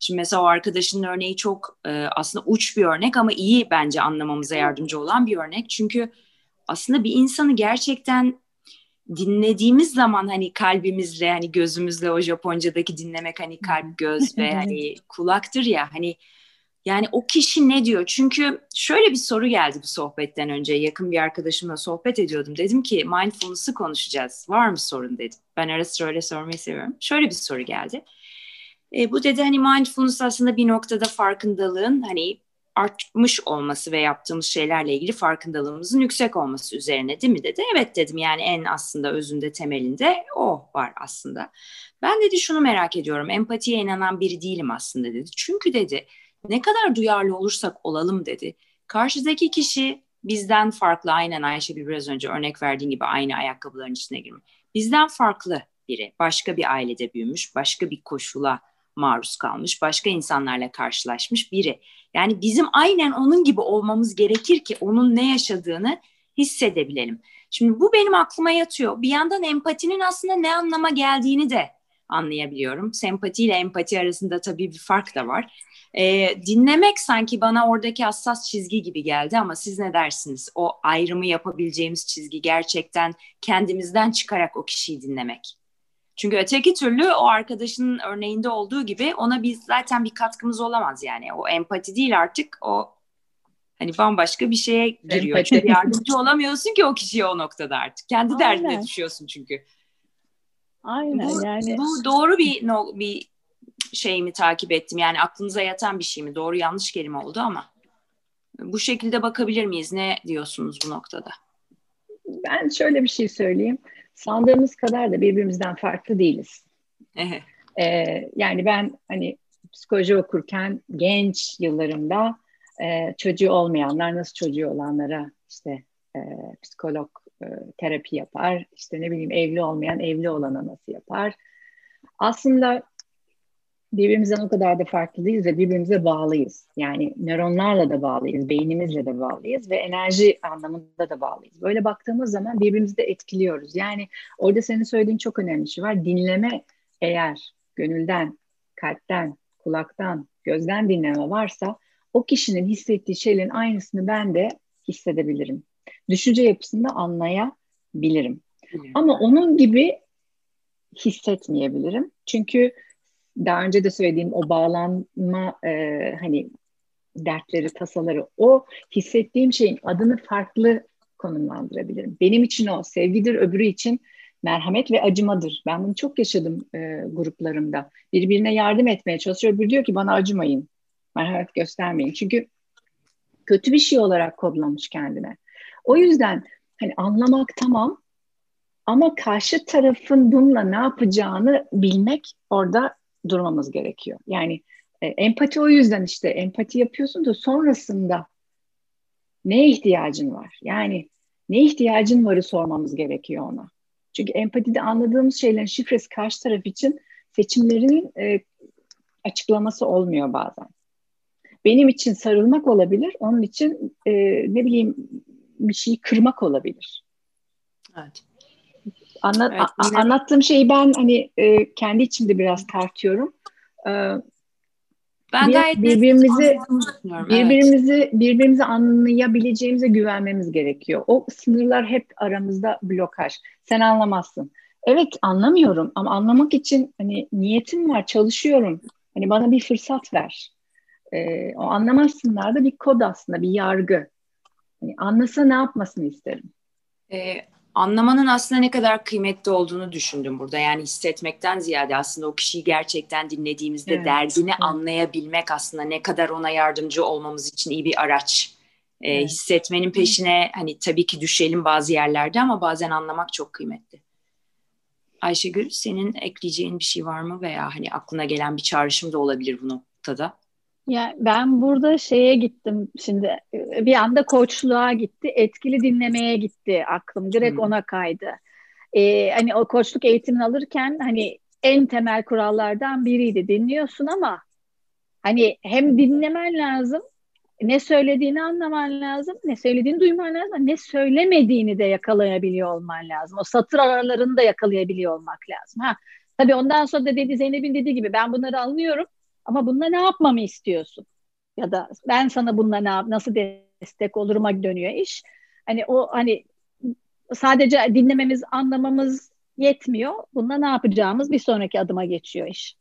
[SPEAKER 1] Şimdi mesela o arkadaşının örneği çok e, aslında uç bir örnek ama iyi bence anlamamıza yardımcı olan bir örnek. Çünkü aslında bir insanı gerçekten dinlediğimiz zaman hani kalbimizle hani gözümüzle o Japonca'daki dinlemek hani kalp göz ve hani kulaktır ya hani yani o kişi ne diyor? Çünkü şöyle bir soru geldi bu sohbetten önce. Yakın bir arkadaşımla sohbet ediyordum. Dedim ki mindfulness'ı konuşacağız. Var mı sorun dedim. Ben ara sıra öyle sormayı seviyorum. Şöyle bir soru geldi. E, bu dedi hani mindfulness aslında bir noktada farkındalığın hani artmış olması ve yaptığımız şeylerle ilgili farkındalığımızın yüksek olması üzerine değil mi dedi. Evet dedim yani en aslında özünde temelinde o var aslında. Ben dedi şunu merak ediyorum empatiye inanan biri değilim aslında dedi. Çünkü dedi ne kadar duyarlı olursak olalım dedi. Karşıdaki kişi bizden farklı aynen Ayşegül biraz önce örnek verdiğin gibi aynı ayakkabıların içine girmiş. Bizden farklı biri başka bir ailede büyümüş başka bir koşula maruz kalmış, başka insanlarla karşılaşmış biri. Yani bizim aynen onun gibi olmamız gerekir ki onun ne yaşadığını hissedebilelim. Şimdi bu benim aklıma yatıyor. Bir yandan empatinin aslında ne anlama geldiğini de anlayabiliyorum. Sempati ile empati arasında tabii bir fark da var. Ee, dinlemek sanki bana oradaki hassas çizgi gibi geldi ama siz ne dersiniz? O ayrımı yapabileceğimiz çizgi gerçekten kendimizden çıkarak o kişiyi dinlemek. Çünkü öteki türlü o arkadaşının örneğinde olduğu gibi ona biz zaten bir katkımız olamaz yani. O empati değil artık o hani bambaşka bir şeye giriyor. Empati. yardımcı olamıyorsun ki o kişiye o noktada artık. Kendi Aynen. derdine düşüyorsun çünkü.
[SPEAKER 2] Aynen
[SPEAKER 1] bu,
[SPEAKER 2] yani.
[SPEAKER 1] Bu doğru bir no, bir şey mi takip ettim? Yani aklınıza yatan bir şey mi? Doğru yanlış kelime oldu ama. Bu şekilde bakabilir miyiz? Ne diyorsunuz bu noktada?
[SPEAKER 3] Ben şöyle bir şey söyleyeyim sandığımız kadar da birbirimizden farklı değiliz. ee, yani ben hani psikoloji okurken genç yıllarımda e, çocuğu olmayanlar nasıl çocuğu olanlara işte e, psikolog e, terapi yapar. İşte ne bileyim evli olmayan evli olana nasıl yapar. Aslında birbirimizden o kadar da farklı değiliz ve birbirimize bağlıyız. Yani nöronlarla da bağlıyız, beynimizle de bağlıyız ve enerji anlamında da bağlıyız. Böyle baktığımız zaman birbirimizi de etkiliyoruz. Yani orada senin söylediğin çok önemli şey var. Dinleme eğer gönülden, kalpten, kulaktan, gözden dinleme varsa o kişinin hissettiği şeylerin aynısını ben de hissedebilirim. Düşünce yapısını da anlayabilirim. Ama onun gibi hissetmeyebilirim. Çünkü daha önce de söylediğim o bağlanma e, hani dertleri, tasaları o hissettiğim şeyin adını farklı konumlandırabilirim. Benim için o sevgidir, öbürü için merhamet ve acımadır. Ben bunu çok yaşadım e, gruplarımda. Birbirine yardım etmeye çalışıyor. Öbürü diyor ki bana acımayın, merhamet göstermeyin. Çünkü kötü bir şey olarak kodlamış kendine. O yüzden hani anlamak tamam ama karşı tarafın bununla ne yapacağını bilmek orada durmamız gerekiyor. Yani e, empati o yüzden işte empati yapıyorsun da sonrasında neye ihtiyacın var? Yani ne ihtiyacın varı sormamız gerekiyor ona. Çünkü empatide anladığımız şeylerin şifresi karşı taraf için seçimlerin e, açıklaması olmuyor bazen. Benim için sarılmak olabilir, onun için e, ne bileyim bir şeyi kırmak olabilir. Evet. Anlat, evet, a, anlattığım şeyi ben hani e, kendi içimde biraz tartıyorum. E, ben bir, gayet birbirimizi birbirimizi evet. birbirimizi anlayabileceğimize güvenmemiz gerekiyor. O sınırlar hep aramızda blokaj. Sen anlamazsın. Evet anlamıyorum ama anlamak için hani niyetim var, çalışıyorum. Hani bana bir fırsat ver. Ee, o anlamazsınlar da bir kod aslında, bir yargı. Hani anlasa ne yapmasını isterim.
[SPEAKER 1] Ee, anlamanın aslında ne kadar kıymetli olduğunu düşündüm burada. Yani hissetmekten ziyade aslında o kişiyi gerçekten dinlediğimizde evet. derdini evet. anlayabilmek aslında ne kadar ona yardımcı olmamız için iyi bir araç. Ee, evet. Hissetmenin peşine hani tabii ki düşelim bazı yerlerde ama bazen anlamak çok kıymetli. Ayşegül senin ekleyeceğin bir şey var mı veya hani aklına gelen bir çağrışım da olabilir bu noktada?
[SPEAKER 2] Ya ben burada şeye gittim şimdi bir anda koçluğa gitti, etkili dinlemeye gitti aklım. Direkt hmm. ona kaydı. Ee, hani o koçluk eğitimini alırken hani en temel kurallardan biriydi. Dinliyorsun ama hani hem dinlemen lazım, ne söylediğini anlaman lazım, ne söylediğini duyman lazım, ne söylemediğini de yakalayabiliyor olman lazım. O satır aralarını da yakalayabiliyor olmak lazım. Ha, tabii ondan sonra da dedi Zeynep'in dediği gibi ben bunları anlıyorum ama bununla ne yapmamı istiyorsun? Ya da ben sana bununla ne yap, nasıl destek oluruma dönüyor iş. Hani o hani sadece dinlememiz, anlamamız yetmiyor. Bununla ne yapacağımız bir sonraki adıma geçiyor iş.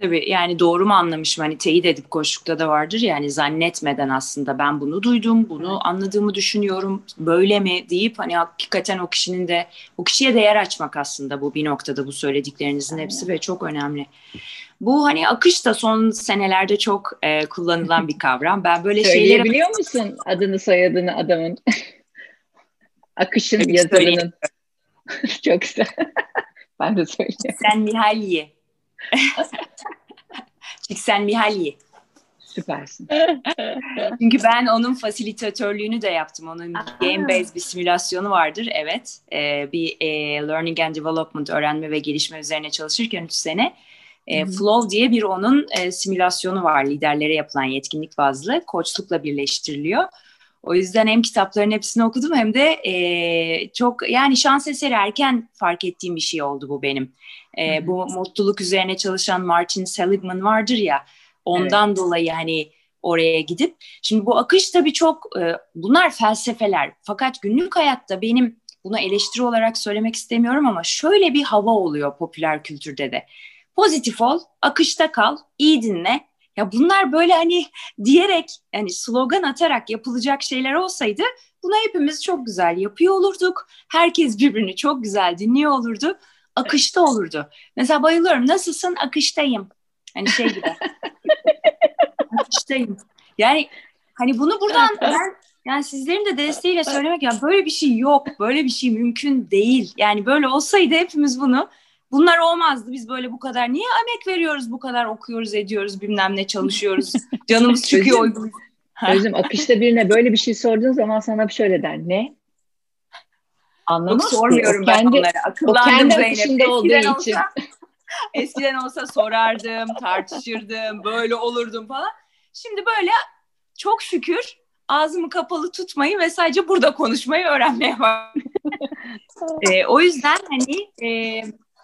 [SPEAKER 1] Tabii yani doğru mu anlamışım hani teyit edip koştukta da vardır yani zannetmeden aslında ben bunu duydum, bunu evet. anladığımı düşünüyorum, böyle mi deyip hani hakikaten o kişinin de o kişiye değer açmak aslında bu bir noktada bu söylediklerinizin Aynen. hepsi ve çok önemli. Bu hani akış da son senelerde çok e, kullanılan bir kavram. Ben böyle şeyleri...
[SPEAKER 3] biliyor musun adını soyadını adamın? Akışın yazarının. çok güzel. ben de söyleyeyim.
[SPEAKER 1] Sen Mihalyi. Çiksen Mihalyi.
[SPEAKER 3] Süpersin.
[SPEAKER 1] Çünkü ben onun fasilitatörlüğünü de yaptım. Onun game-based bir simülasyonu vardır. Evet. Ee, bir e, learning and development, öğrenme ve gelişme üzerine çalışırken 3 sene e, Flow diye bir onun e, simülasyonu var. Liderlere yapılan yetkinlik bazlı. Koçlukla birleştiriliyor. O yüzden hem kitapların hepsini okudum hem de e, çok yani şans eseri erken fark ettiğim bir şey oldu bu benim. E, bu mutluluk üzerine çalışan Martin Seligman vardır ya ondan evet. dolayı hani oraya gidip şimdi bu akış tabii çok e, bunlar felsefeler fakat günlük hayatta benim buna eleştiri olarak söylemek istemiyorum ama şöyle bir hava oluyor popüler kültürde de. Pozitif ol, akışta kal, iyi dinle. Ya bunlar böyle hani diyerek yani slogan atarak yapılacak şeyler olsaydı buna hepimiz çok güzel yapıyor olurduk. Herkes birbirini çok güzel dinliyor olurdu. Akışta olurdu. Mesela bayılıyorum. Nasılsın? Akıştayım. Hani şey gibi. akıştayım. Yani hani bunu buradan ben yani sizlerin de desteğiyle söylemek ya böyle bir şey yok. Böyle bir şey mümkün değil. Yani böyle olsaydı hepimiz bunu Bunlar olmazdı. Biz böyle bu kadar niye emek veriyoruz, bu kadar okuyoruz, ediyoruz, bilmem ne çalışıyoruz. Canımız çıkıyor
[SPEAKER 3] uyguluyor. Özüm akışta birine böyle bir şey sorduğun zaman sana bir şöyle der. Ne? Anlamaz
[SPEAKER 1] Yok sormuyorum ben
[SPEAKER 3] kendi,
[SPEAKER 1] onlara. Akıllandım
[SPEAKER 3] kendi
[SPEAKER 1] Zeynep.
[SPEAKER 3] olduğu için.
[SPEAKER 1] olsa, eskiden olsa sorardım, tartışırdım, böyle olurdum falan. Şimdi böyle çok şükür ağzımı kapalı tutmayı ve sadece burada konuşmayı öğrenmeye başladım. Ee, o yüzden hani e,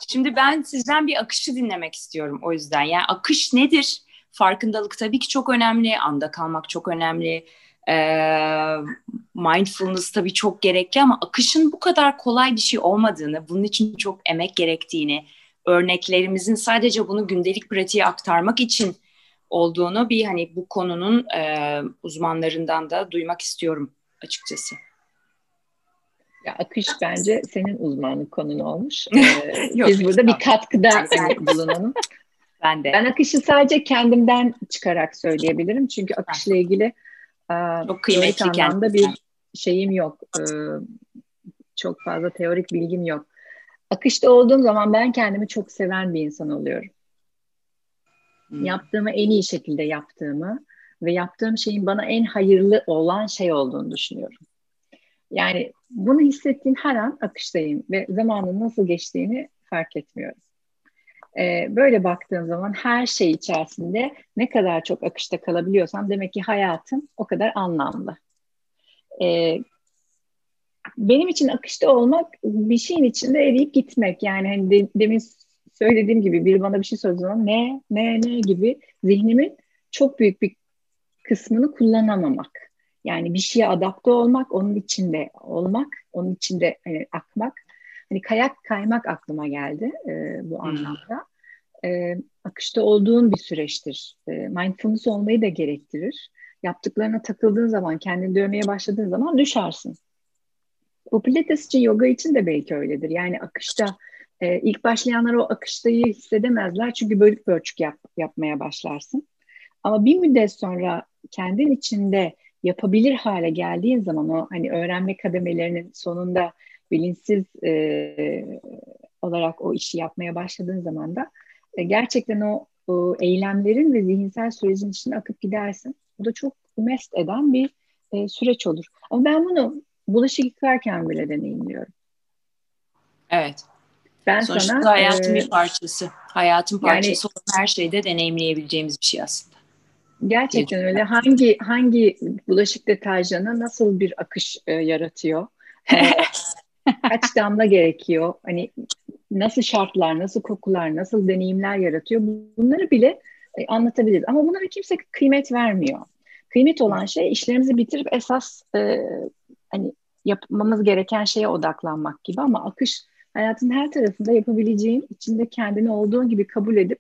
[SPEAKER 1] şimdi ben sizden bir akışı dinlemek istiyorum o yüzden. Yani akış nedir? Farkındalık tabii ki çok önemli. Anda kalmak çok önemli. Ee, mindfulness tabii çok gerekli ama akışın bu kadar kolay bir şey olmadığını, bunun için çok emek gerektiğini, örneklerimizin sadece bunu gündelik pratiğe aktarmak için olduğunu bir hani bu konunun e, uzmanlarından da duymak istiyorum açıkçası.
[SPEAKER 3] Ya akış bence senin uzmanlık konun olmuş. Ee,
[SPEAKER 1] Yok,
[SPEAKER 3] biz burada bir katkıda hani bulunalım.
[SPEAKER 1] Ben de
[SPEAKER 3] Ben akışı sadece kendimden çıkarak söyleyebilirim. Çünkü akışla ilgili e,
[SPEAKER 1] çok kıymetli
[SPEAKER 3] anlamda bir şeyim yok. Ee, çok fazla teorik bilgim yok. Akışta olduğum zaman ben kendimi çok seven bir insan oluyorum.
[SPEAKER 1] Hmm.
[SPEAKER 3] Yaptığımı en iyi şekilde yaptığımı ve yaptığım şeyin bana en hayırlı olan şey olduğunu düşünüyorum. Yani bunu hissettiğim her an akıştayım ve zamanın nasıl geçtiğini fark etmiyorum. Ee, böyle baktığım zaman her şey içerisinde ne kadar çok akışta kalabiliyorsam demek ki hayatım o kadar anlamlı. Ee, benim için akışta olmak bir şeyin içinde eriyip gitmek. Yani hani de, demin söylediğim gibi biri bana bir şey sorduğu zaman ne, ne, ne gibi zihnimin çok büyük bir kısmını kullanamamak. Yani bir şeye adapte olmak, onun içinde olmak, onun içinde hani, akmak. Hani kayak kaymak aklıma geldi e, bu anlamda. E, akışta olduğun bir süreçtir. E, mindfulness olmayı da gerektirir. Yaptıklarına takıldığın zaman, kendini dövmeye başladığın zaman düşersin. Bu pilates için, yoga için de belki öyledir. Yani akışta e, ilk başlayanlar o akıştayı hissedemezler çünkü bölük pörçük yap, yapmaya başlarsın. Ama bir müddet sonra kendin içinde yapabilir hale geldiğin zaman o hani öğrenme kademelerinin sonunda bilinçsiz e, olarak o işi yapmaya başladığın zaman da e, gerçekten o, o eylemlerin ve zihinsel sürecin içine akıp gidersin. Bu da çok mest eden bir e, süreç olur. Ama ben bunu bulaşık yıkarken bile deneyimliyorum.
[SPEAKER 1] Evet.
[SPEAKER 3] Ben
[SPEAKER 1] Sonuçta
[SPEAKER 3] sana
[SPEAKER 1] hayatın
[SPEAKER 3] e,
[SPEAKER 1] bir parçası. Hayatın
[SPEAKER 3] yani-
[SPEAKER 1] parçası olan her şeyde deneyimleyebileceğimiz bir şey aslında.
[SPEAKER 3] Gerçekten öyle. Hangi hangi bulaşık deterjanı nasıl bir akış e, yaratıyor? E, kaç damla gerekiyor? Hani nasıl şartlar, nasıl kokular, nasıl deneyimler yaratıyor? Bunları bile e, anlatabiliriz. Ama bunlara kimse kıymet vermiyor. Kıymet olan şey işlerimizi bitirip esas e, hani yapmamız gereken şeye odaklanmak gibi ama akış hayatın her tarafında yapabileceğin, içinde kendini olduğun gibi kabul edip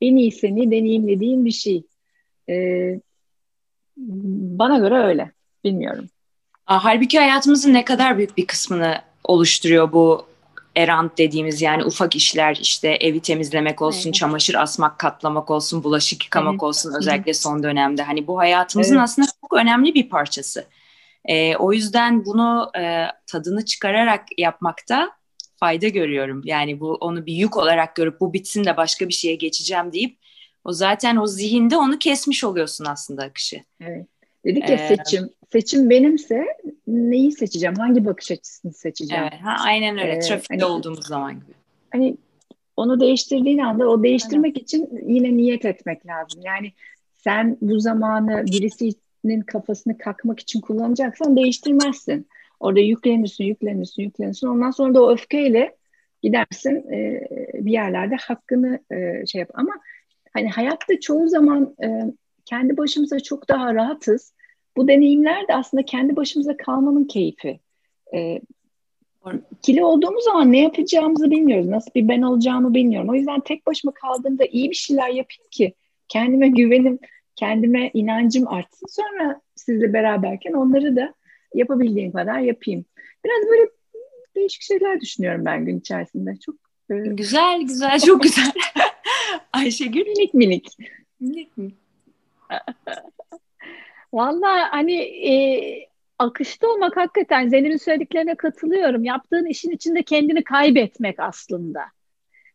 [SPEAKER 3] en iyi seni deneyimlediğin bir şey. Ee, bana göre öyle. Bilmiyorum.
[SPEAKER 1] Halbuki hayatımızın ne kadar büyük bir kısmını oluşturuyor bu errant dediğimiz yani ufak işler işte evi temizlemek olsun,
[SPEAKER 2] Evet.
[SPEAKER 1] çamaşır asmak, katlamak olsun, bulaşık yıkamak
[SPEAKER 3] Evet.
[SPEAKER 1] olsun özellikle son dönemde. Hani bu hayatımızın
[SPEAKER 3] Evet.
[SPEAKER 1] aslında çok önemli bir parçası. Ee, o yüzden bunu e, tadını çıkararak yapmakta fayda görüyorum. Yani bu onu bir yük olarak görüp bu bitsin de başka bir şeye geçeceğim deyip o zaten o zihinde onu kesmiş oluyorsun aslında akışı.
[SPEAKER 3] Evet. Dedik ya
[SPEAKER 1] Ee,
[SPEAKER 3] seçim. Seçim benimse neyi seçeceğim? Hangi bakış açısını seçeceğim?
[SPEAKER 1] Evet, ha, aynen öyle.
[SPEAKER 3] Ee,
[SPEAKER 1] Trafikte
[SPEAKER 3] hani-
[SPEAKER 1] olduğumuz zaman gibi.
[SPEAKER 3] Hani onu değiştirdiğin anda o değiştirmek için yine niyet etmek lazım. Yani sen bu zamanı birisinin kafasını kakmak için kullanacaksan değiştirmezsin. Orada yüklenirsin, yüklenirsin, yüklenirsin. Ondan sonra da o öfkeyle gidersin e, bir yerlerde hakkını e, şey yap. Ama hani hayatta çoğu zaman e, kendi başımıza çok daha rahatız. Bu deneyimler de aslında kendi başımıza kalmanın keyfi. E, ikili olduğumuz zaman ne yapacağımızı bilmiyoruz. Nasıl bir ben olacağımı bilmiyorum. O yüzden tek başıma kaldığımda iyi bir şeyler yapayım ki kendime güvenim, kendime inancım artsın. Sonra sizle beraberken onları da yapabildiğim kadar yapayım. Biraz böyle değişik şeyler düşünüyorum ben gün içerisinde. Çok e,
[SPEAKER 1] Güzel güzel çok güzel. Ayşegül.
[SPEAKER 3] minik minik.
[SPEAKER 2] Vallahi hani e, akışta olmak hakikaten Zeynep'in söylediklerine katılıyorum. Yaptığın işin içinde kendini kaybetmek aslında.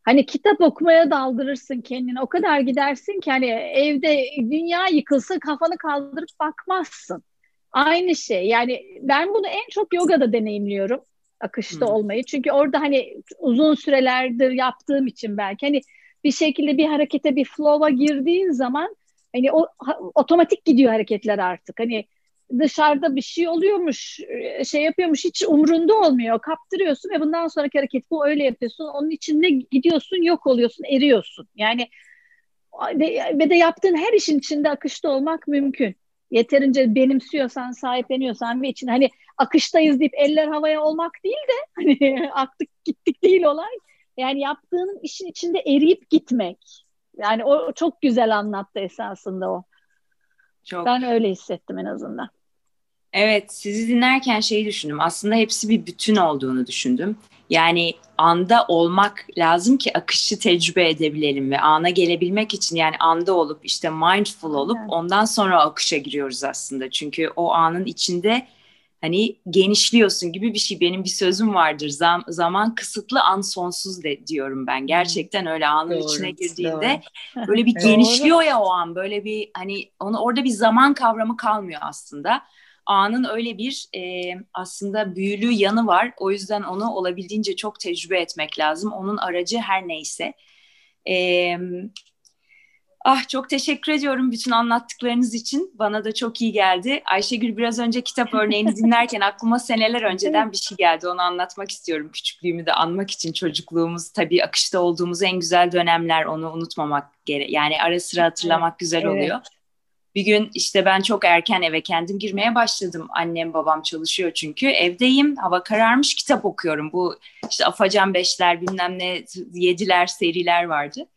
[SPEAKER 2] Hani kitap okumaya daldırırsın kendini. O kadar gidersin ki hani evde dünya yıkılsa kafanı kaldırıp bakmazsın. Aynı şey. Yani ben bunu en çok yogada deneyimliyorum. akışta hmm. olmayı. Çünkü orada hani uzun sürelerdir yaptığım için belki hani bir şekilde bir harekete bir flow'a girdiğin zaman hani o ha, otomatik gidiyor hareketler artık. Hani dışarıda bir şey oluyormuş, e, şey yapıyormuş hiç umrunda olmuyor. Kaptırıyorsun ve bundan sonraki hareket bu öyle yapıyorsun. Onun içinde gidiyorsun, yok oluyorsun, eriyorsun. Yani ve de yaptığın her işin içinde akışta olmak mümkün. Yeterince benimsiyorsan, sahipleniyorsan ve için hani akıştayız deyip eller havaya olmak değil de hani aktık gittik değil olay. Yani yaptığının işin içinde eriyip gitmek. Yani o çok güzel anlattı esasında o. Çok. Ben öyle hissettim en azından.
[SPEAKER 1] Evet, sizi dinlerken şeyi düşündüm. Aslında hepsi bir bütün olduğunu düşündüm. Yani anda olmak lazım ki akışı tecrübe edebilelim ve ana gelebilmek için yani anda olup işte mindful olup evet. ondan sonra akışa giriyoruz aslında. Çünkü o anın içinde hani genişliyorsun gibi bir şey. Benim bir sözüm vardır. Zam, zaman kısıtlı, an sonsuz de diyorum ben. Gerçekten öyle anın doğru, içine girdiğinde doğru. böyle bir genişliyor ya o an. Böyle bir hani onu orada bir zaman kavramı kalmıyor aslında anın öyle bir e, aslında büyülü yanı var. O yüzden onu olabildiğince çok tecrübe etmek lazım. Onun aracı her neyse. E, ah çok teşekkür ediyorum bütün anlattıklarınız için. Bana da çok iyi geldi. Ayşegül biraz önce kitap örneğini dinlerken aklıma seneler önceden bir şey geldi. Onu anlatmak istiyorum. Küçüklüğümü de anmak için çocukluğumuz tabii akışta olduğumuz en güzel dönemler. Onu unutmamak gerek. Yani ara sıra hatırlamak güzel evet. oluyor. Bir gün işte ben çok erken eve kendim girmeye başladım. Annem babam çalışıyor çünkü. Evdeyim, hava kararmış kitap okuyorum. Bu işte Afacan Beşler bilmem ne Yediler seriler vardı.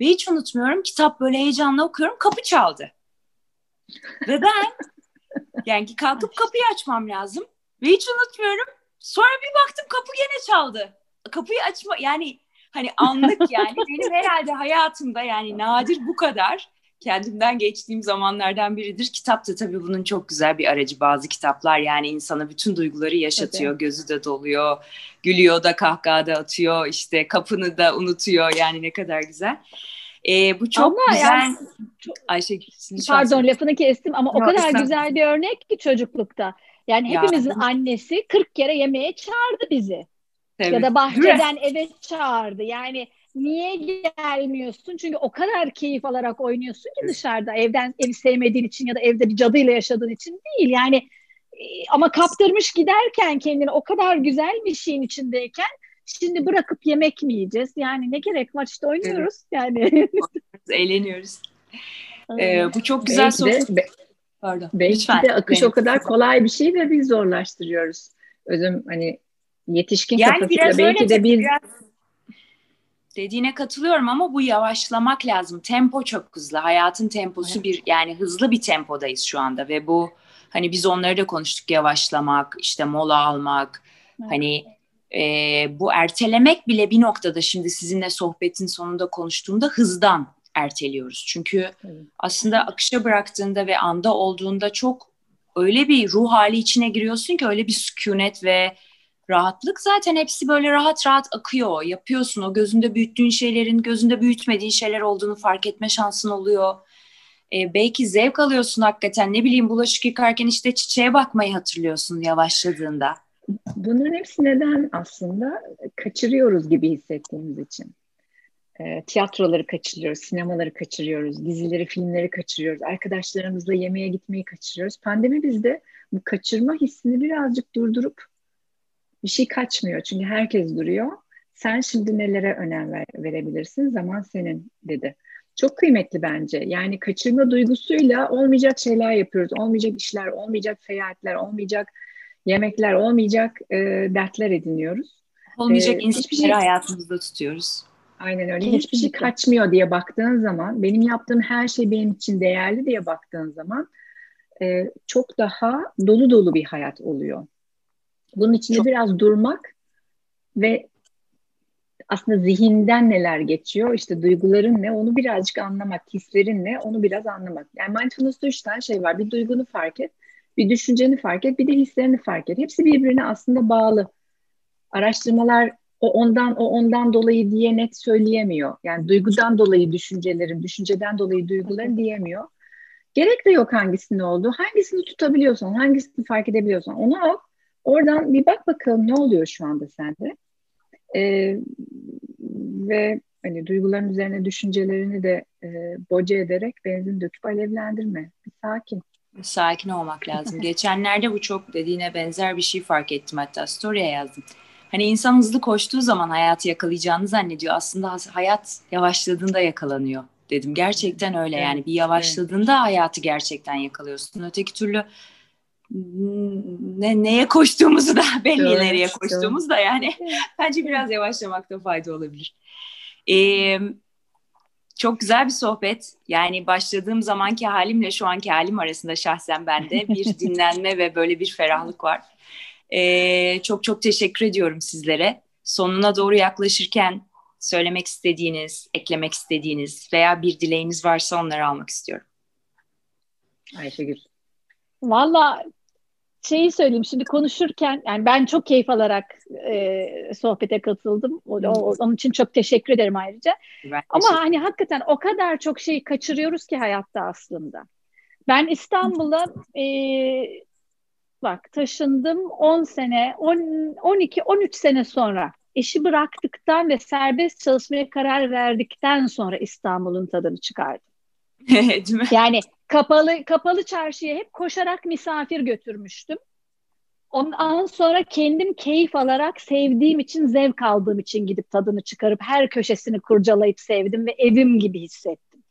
[SPEAKER 1] Ve hiç unutmuyorum kitap böyle heyecanla okuyorum kapı çaldı. Ve ben yani kalkıp kapıyı açmam lazım. Ve hiç unutmuyorum. Sonra bir baktım kapı gene çaldı. Kapıyı açma yani hani anlık yani benim herhalde hayatımda yani nadir bu kadar kendimden geçtiğim zamanlardan biridir. Kitap da tabii bunun çok güzel bir aracı. Bazı kitaplar yani insana bütün duyguları yaşatıyor. Evet. Gözü de doluyor, gülüyor da kahkaha da atıyor. işte kapını da unutuyor. Yani ne kadar güzel. Ee, bu çok ama güzel. Yani,
[SPEAKER 2] Ayşe Pardon lafını kestim ama o kadar güzel bir örnek ki çocuklukta. Yani hepimizin ya. annesi 40 kere yemeğe çağırdı bizi. Tabii. Ya da bahçeden eve çağırdı. Yani niye gelmiyorsun? Çünkü o kadar keyif alarak oynuyorsun ki dışarıda evden evi sevmediğin için ya da evde bir cadıyla yaşadığın için değil. Yani e, ama kaptırmış giderken kendini o kadar güzel bir şeyin içindeyken şimdi bırakıp yemek mi yiyeceğiz? Yani ne gerek var işte oynuyoruz evet. yani.
[SPEAKER 1] Eğleniyoruz. Ee, bu çok güzel soru.
[SPEAKER 3] De, Pardon. Belki Lütfen. de akış Benim. o kadar kolay bir şey ve biz zorlaştırıyoruz. Özüm hani yetişkin yani kafasıyla belki de biz biraz
[SPEAKER 1] dediğine katılıyorum ama bu yavaşlamak lazım. Tempo çok hızlı. Hayatın temposu bir yani hızlı bir tempodayız şu anda ve bu hani biz onları da konuştuk yavaşlamak, işte mola almak. Evet. Hani e, bu ertelemek bile bir noktada şimdi sizinle sohbetin sonunda konuştuğumda hızdan erteliyoruz. Çünkü evet. aslında akışa bıraktığında ve anda olduğunda çok öyle bir ruh hali içine giriyorsun ki öyle bir sükunet ve rahatlık zaten hepsi böyle rahat rahat akıyor. Yapıyorsun o gözünde büyüttüğün şeylerin gözünde büyütmediğin şeyler olduğunu fark etme şansın oluyor. Ee, belki zevk alıyorsun hakikaten ne bileyim bulaşık yıkarken işte çiçeğe bakmayı hatırlıyorsun yavaşladığında.
[SPEAKER 3] Bunların hepsi neden aslında kaçırıyoruz gibi hissettiğimiz için. E, tiyatroları kaçırıyoruz, sinemaları kaçırıyoruz, dizileri, filmleri kaçırıyoruz, arkadaşlarımızla yemeğe gitmeyi kaçırıyoruz. Pandemi bizde bu kaçırma hissini birazcık durdurup bir şey kaçmıyor çünkü herkes duruyor. Sen şimdi nelere önem ver, verebilirsin? Zaman senin dedi. Çok kıymetli bence. Yani kaçırma duygusuyla olmayacak şeyler yapıyoruz. Olmayacak işler, olmayacak seyahatler, olmayacak yemekler, olmayacak e, dertler ediniyoruz.
[SPEAKER 1] Olmayacak ee, insanları şey, hayatımızda tutuyoruz.
[SPEAKER 3] Aynen öyle. Kesinlikle. Hiçbir şey kaçmıyor diye baktığın zaman, benim yaptığım her şey benim için değerli diye baktığın zaman e, çok daha dolu dolu bir hayat oluyor. Bunun içinde Çok... biraz durmak ve aslında zihinden neler geçiyor, işte duyguların ne, onu birazcık anlamak, hislerin ne, onu biraz anlamak. Yani mindfulness'ta üç tane şey var. Bir duygunu fark et, bir düşünceni fark et, bir de hislerini fark et. Hepsi birbirine aslında bağlı. Araştırmalar o ondan, o ondan dolayı diye net söyleyemiyor. Yani duygudan dolayı düşüncelerin, düşünceden dolayı duyguların diyemiyor. Gerek de yok hangisinin olduğu. Hangisini tutabiliyorsan, hangisini fark edebiliyorsan onu al oradan bir bak bakalım ne oluyor şu anda sende. Ee, ve hani duyguların üzerine düşüncelerini de e, boca ederek benzin döküp alevlendirme. Bir sakin.
[SPEAKER 1] Sakin olmak lazım. Geçenlerde bu çok dediğine benzer bir şey fark ettim hatta story'e yazdım. Hani insan hızlı koştuğu zaman hayatı yakalayacağını zannediyor. Aslında hayat yavaşladığında yakalanıyor dedim. Gerçekten öyle evet, yani bir yavaşladığında evet. hayatı gerçekten yakalıyorsun. Öteki türlü ne, neye koştuğumuzu da belli evet, nereye koştuğumuz da yani bence biraz yavaşlamakta fayda olabilir. Ee, çok güzel bir sohbet. Yani başladığım zamanki halimle şu anki halim arasında şahsen bende bir dinlenme ve böyle bir ferahlık var. Ee, çok çok teşekkür ediyorum sizlere. Sonuna doğru yaklaşırken söylemek istediğiniz, eklemek istediğiniz veya bir dileğiniz varsa onları almak istiyorum.
[SPEAKER 3] Ayşegül.
[SPEAKER 2] Valla şeyi söyleyeyim şimdi konuşurken yani ben çok keyif alarak e, sohbete katıldım. O, o, onun için çok teşekkür ederim ayrıca. Ben Ama hani hakikaten o kadar çok şey kaçırıyoruz ki hayatta aslında. Ben İstanbul'a e, bak taşındım 10 sene, 10, 12 13 sene sonra işi bıraktıktan ve serbest çalışmaya karar verdikten sonra İstanbul'un tadını çıkardım. Yani kapalı kapalı çarşıya hep koşarak misafir götürmüştüm. Ondan sonra kendim keyif alarak sevdiğim için, zevk aldığım için gidip tadını çıkarıp her köşesini kurcalayıp sevdim ve evim gibi hissettim.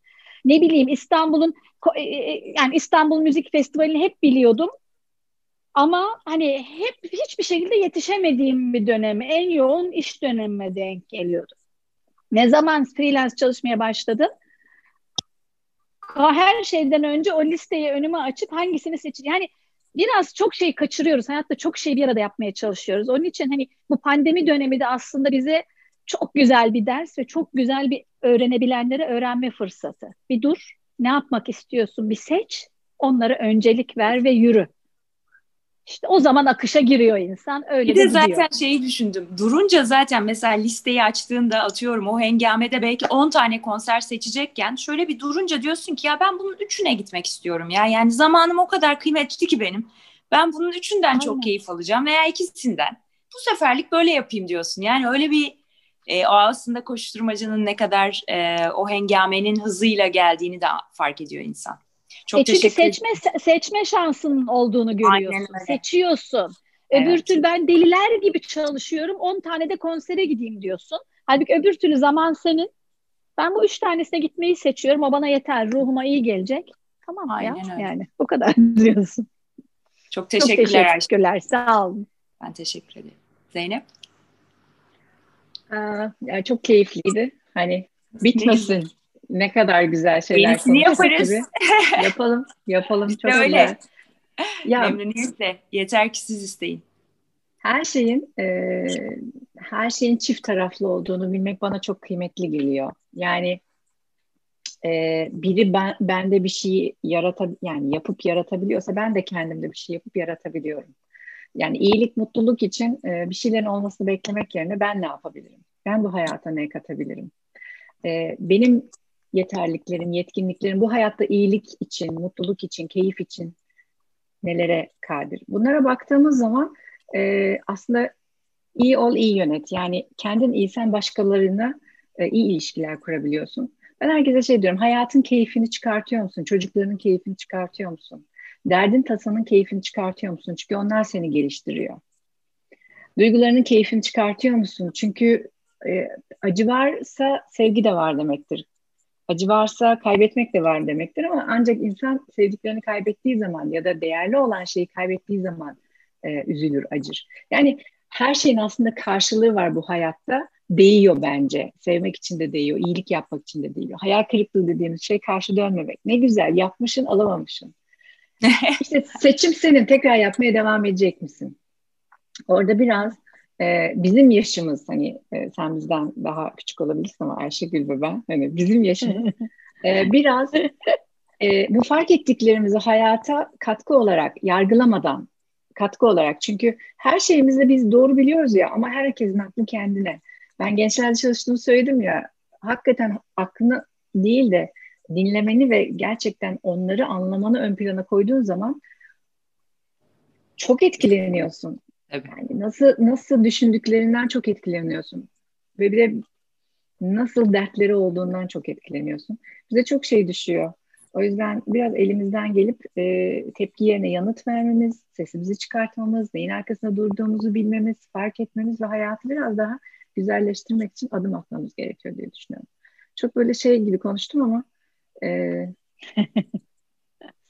[SPEAKER 2] Ne bileyim İstanbul'un e, e, yani İstanbul Müzik Festivali'ni hep biliyordum. Ama hani hep hiçbir şekilde yetişemediğim bir dönemi, en yoğun iş dönemime denk geliyordu. Ne zaman freelance çalışmaya başladım? Her şeyden önce o listeyi önüme açıp hangisini seçeceğim. Yani biraz çok şey kaçırıyoruz. Hayatta çok şey bir arada yapmaya çalışıyoruz. Onun için hani bu pandemi dönemi de aslında bize çok güzel bir ders ve çok güzel bir öğrenebilenlere öğrenme fırsatı. Bir dur, ne yapmak istiyorsun bir seç, onlara öncelik ver ve yürü. İşte o zaman akışa giriyor insan. Öyle
[SPEAKER 1] bir de, de zaten şeyi düşündüm. Durunca zaten mesela listeyi açtığında atıyorum o hengamede belki 10 tane konser seçecekken şöyle bir durunca diyorsun ki ya ben bunun üçüne gitmek istiyorum ya. Yani zamanım o kadar kıymetli ki benim. Ben bunun üçünden Aynen. çok keyif alacağım veya ikisinden. Bu seferlik böyle yapayım diyorsun. Yani öyle bir e, o aslında koşturmacının ne kadar e, o hengamenin hızıyla geldiğini de fark ediyor insan.
[SPEAKER 2] Çok e çünkü seçme seçme şansının olduğunu görüyorsun. Seçiyorsun. Evet. Öbür türlü ben deliler gibi çalışıyorum. 10 tane de konsere gideyim diyorsun. Halbuki öbür türlü zaman senin. Ben bu üç tanesine gitmeyi seçiyorum. O bana yeter. Ruhuma iyi gelecek. Tamam Aynen ya. Öyle. Yani bu kadar diyorsun.
[SPEAKER 1] Çok teşekkürler.
[SPEAKER 2] Çok teşekkürler. Sağ olun.
[SPEAKER 1] Ben teşekkür ederim. Zeynep?
[SPEAKER 3] Aa, ya çok keyifliydi. Hani bitmesin ne kadar güzel şeyler
[SPEAKER 1] Yenisini yaparız. Gibi.
[SPEAKER 3] yapalım, yapalım.
[SPEAKER 1] İşte çok öyle. Güzel. Ya, Memnuniyetle. Yeter ki siz isteyin.
[SPEAKER 3] Her şeyin e, her şeyin çift taraflı olduğunu bilmek bana çok kıymetli geliyor. Yani e, biri ben, bende bir şey yarata yani yapıp yaratabiliyorsa ben de kendimde bir şey yapıp yaratabiliyorum. Yani iyilik, mutluluk için e, bir şeylerin olmasını beklemek yerine ben ne yapabilirim? Ben bu hayata ne katabilirim? E, benim yeterliklerim, yetkinliklerim bu hayatta iyilik için, mutluluk için, keyif için nelere kadir? Bunlara baktığımız zaman e, aslında iyi ol, iyi yönet. Yani kendin iyisen başkalarına e, iyi ilişkiler kurabiliyorsun. Ben herkese şey diyorum, hayatın keyfini çıkartıyor musun? Çocukların keyfini çıkartıyor musun? Derdin tasanın keyfini çıkartıyor musun? Çünkü onlar seni geliştiriyor. Duygularının keyfini çıkartıyor musun? Çünkü e, acı varsa sevgi de var demektir. Acı varsa kaybetmek de var demektir ama ancak insan sevdiklerini kaybettiği zaman ya da değerli olan şeyi kaybettiği zaman e, üzülür, acır. Yani her şeyin aslında karşılığı var bu hayatta. Değiyor bence. Sevmek için de değiyor, iyilik yapmak için de değiyor. Hayal kırıklığı dediğimiz şey karşı dönmemek. Ne güzel, yapmışın, alamamışsın. İşte seçim senin. Tekrar yapmaya devam edecek misin? Orada biraz e, bizim yaşımız hani e, sen bizden daha küçük olabilirsin ama Ayşegül ve ben hani bizim yaşımız e, biraz e, bu fark ettiklerimizi hayata katkı olarak yargılamadan katkı olarak çünkü her şeyimizi biz doğru biliyoruz ya ama herkesin aklı kendine. Ben gençlerde çalıştığımı söyledim ya hakikaten aklını değil de dinlemeni ve gerçekten onları anlamanı ön plana koyduğun zaman çok etkileniyorsun
[SPEAKER 1] Tabii.
[SPEAKER 3] Yani nasıl nasıl düşündüklerinden çok etkileniyorsun. Ve bir de nasıl dertleri olduğundan çok etkileniyorsun. Bize çok şey düşüyor. O yüzden biraz elimizden gelip e, tepki yerine yanıt vermemiz, sesimizi çıkartmamız, neyin arkasında durduğumuzu bilmemiz, fark etmemiz ve hayatı biraz daha güzelleştirmek için adım atmamız gerekiyor diye düşünüyorum. Çok böyle şey gibi konuştum ama e,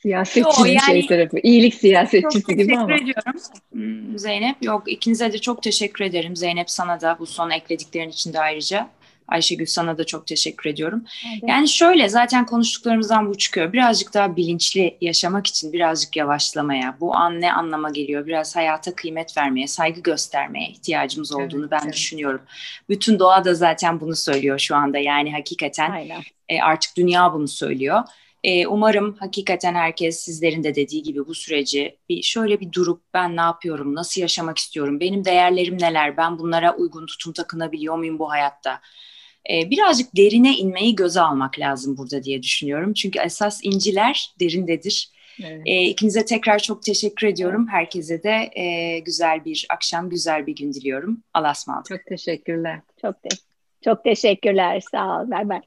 [SPEAKER 3] siyasetçinin yani, şey tarafı, iyilik siyasetçisi gibi ama.
[SPEAKER 1] Çok teşekkür ediyorum hmm, Zeynep. Yok ikinize de çok teşekkür ederim. Zeynep sana da bu son eklediklerin için de ayrıca. Ayşegül sana da çok teşekkür ediyorum. Evet. Yani şöyle zaten konuştuklarımızdan bu çıkıyor. Birazcık daha bilinçli yaşamak için birazcık yavaşlamaya, bu an ne anlama geliyor, biraz hayata kıymet vermeye, saygı göstermeye ihtiyacımız olduğunu evet, ben evet. düşünüyorum. Bütün doğa da zaten bunu söylüyor şu anda. Yani hakikaten e, artık dünya bunu söylüyor. E, umarım hakikaten herkes sizlerin de dediği gibi bu süreci bir şöyle bir durup ben ne yapıyorum, nasıl yaşamak istiyorum, benim değerlerim neler, ben bunlara uygun tutum takınabiliyor muyum bu hayatta? e, birazcık derine inmeyi göze almak lazım burada diye düşünüyorum. Çünkü esas inciler derindedir. Evet. E, ikinize tekrar çok teşekkür ediyorum. Herkese de e, güzel bir akşam, güzel bir gün diliyorum. Allah'a ısmarladık.
[SPEAKER 3] Çok teşekkürler.
[SPEAKER 2] Çok, te- çok teşekkürler. Sağ ol. Bay bay.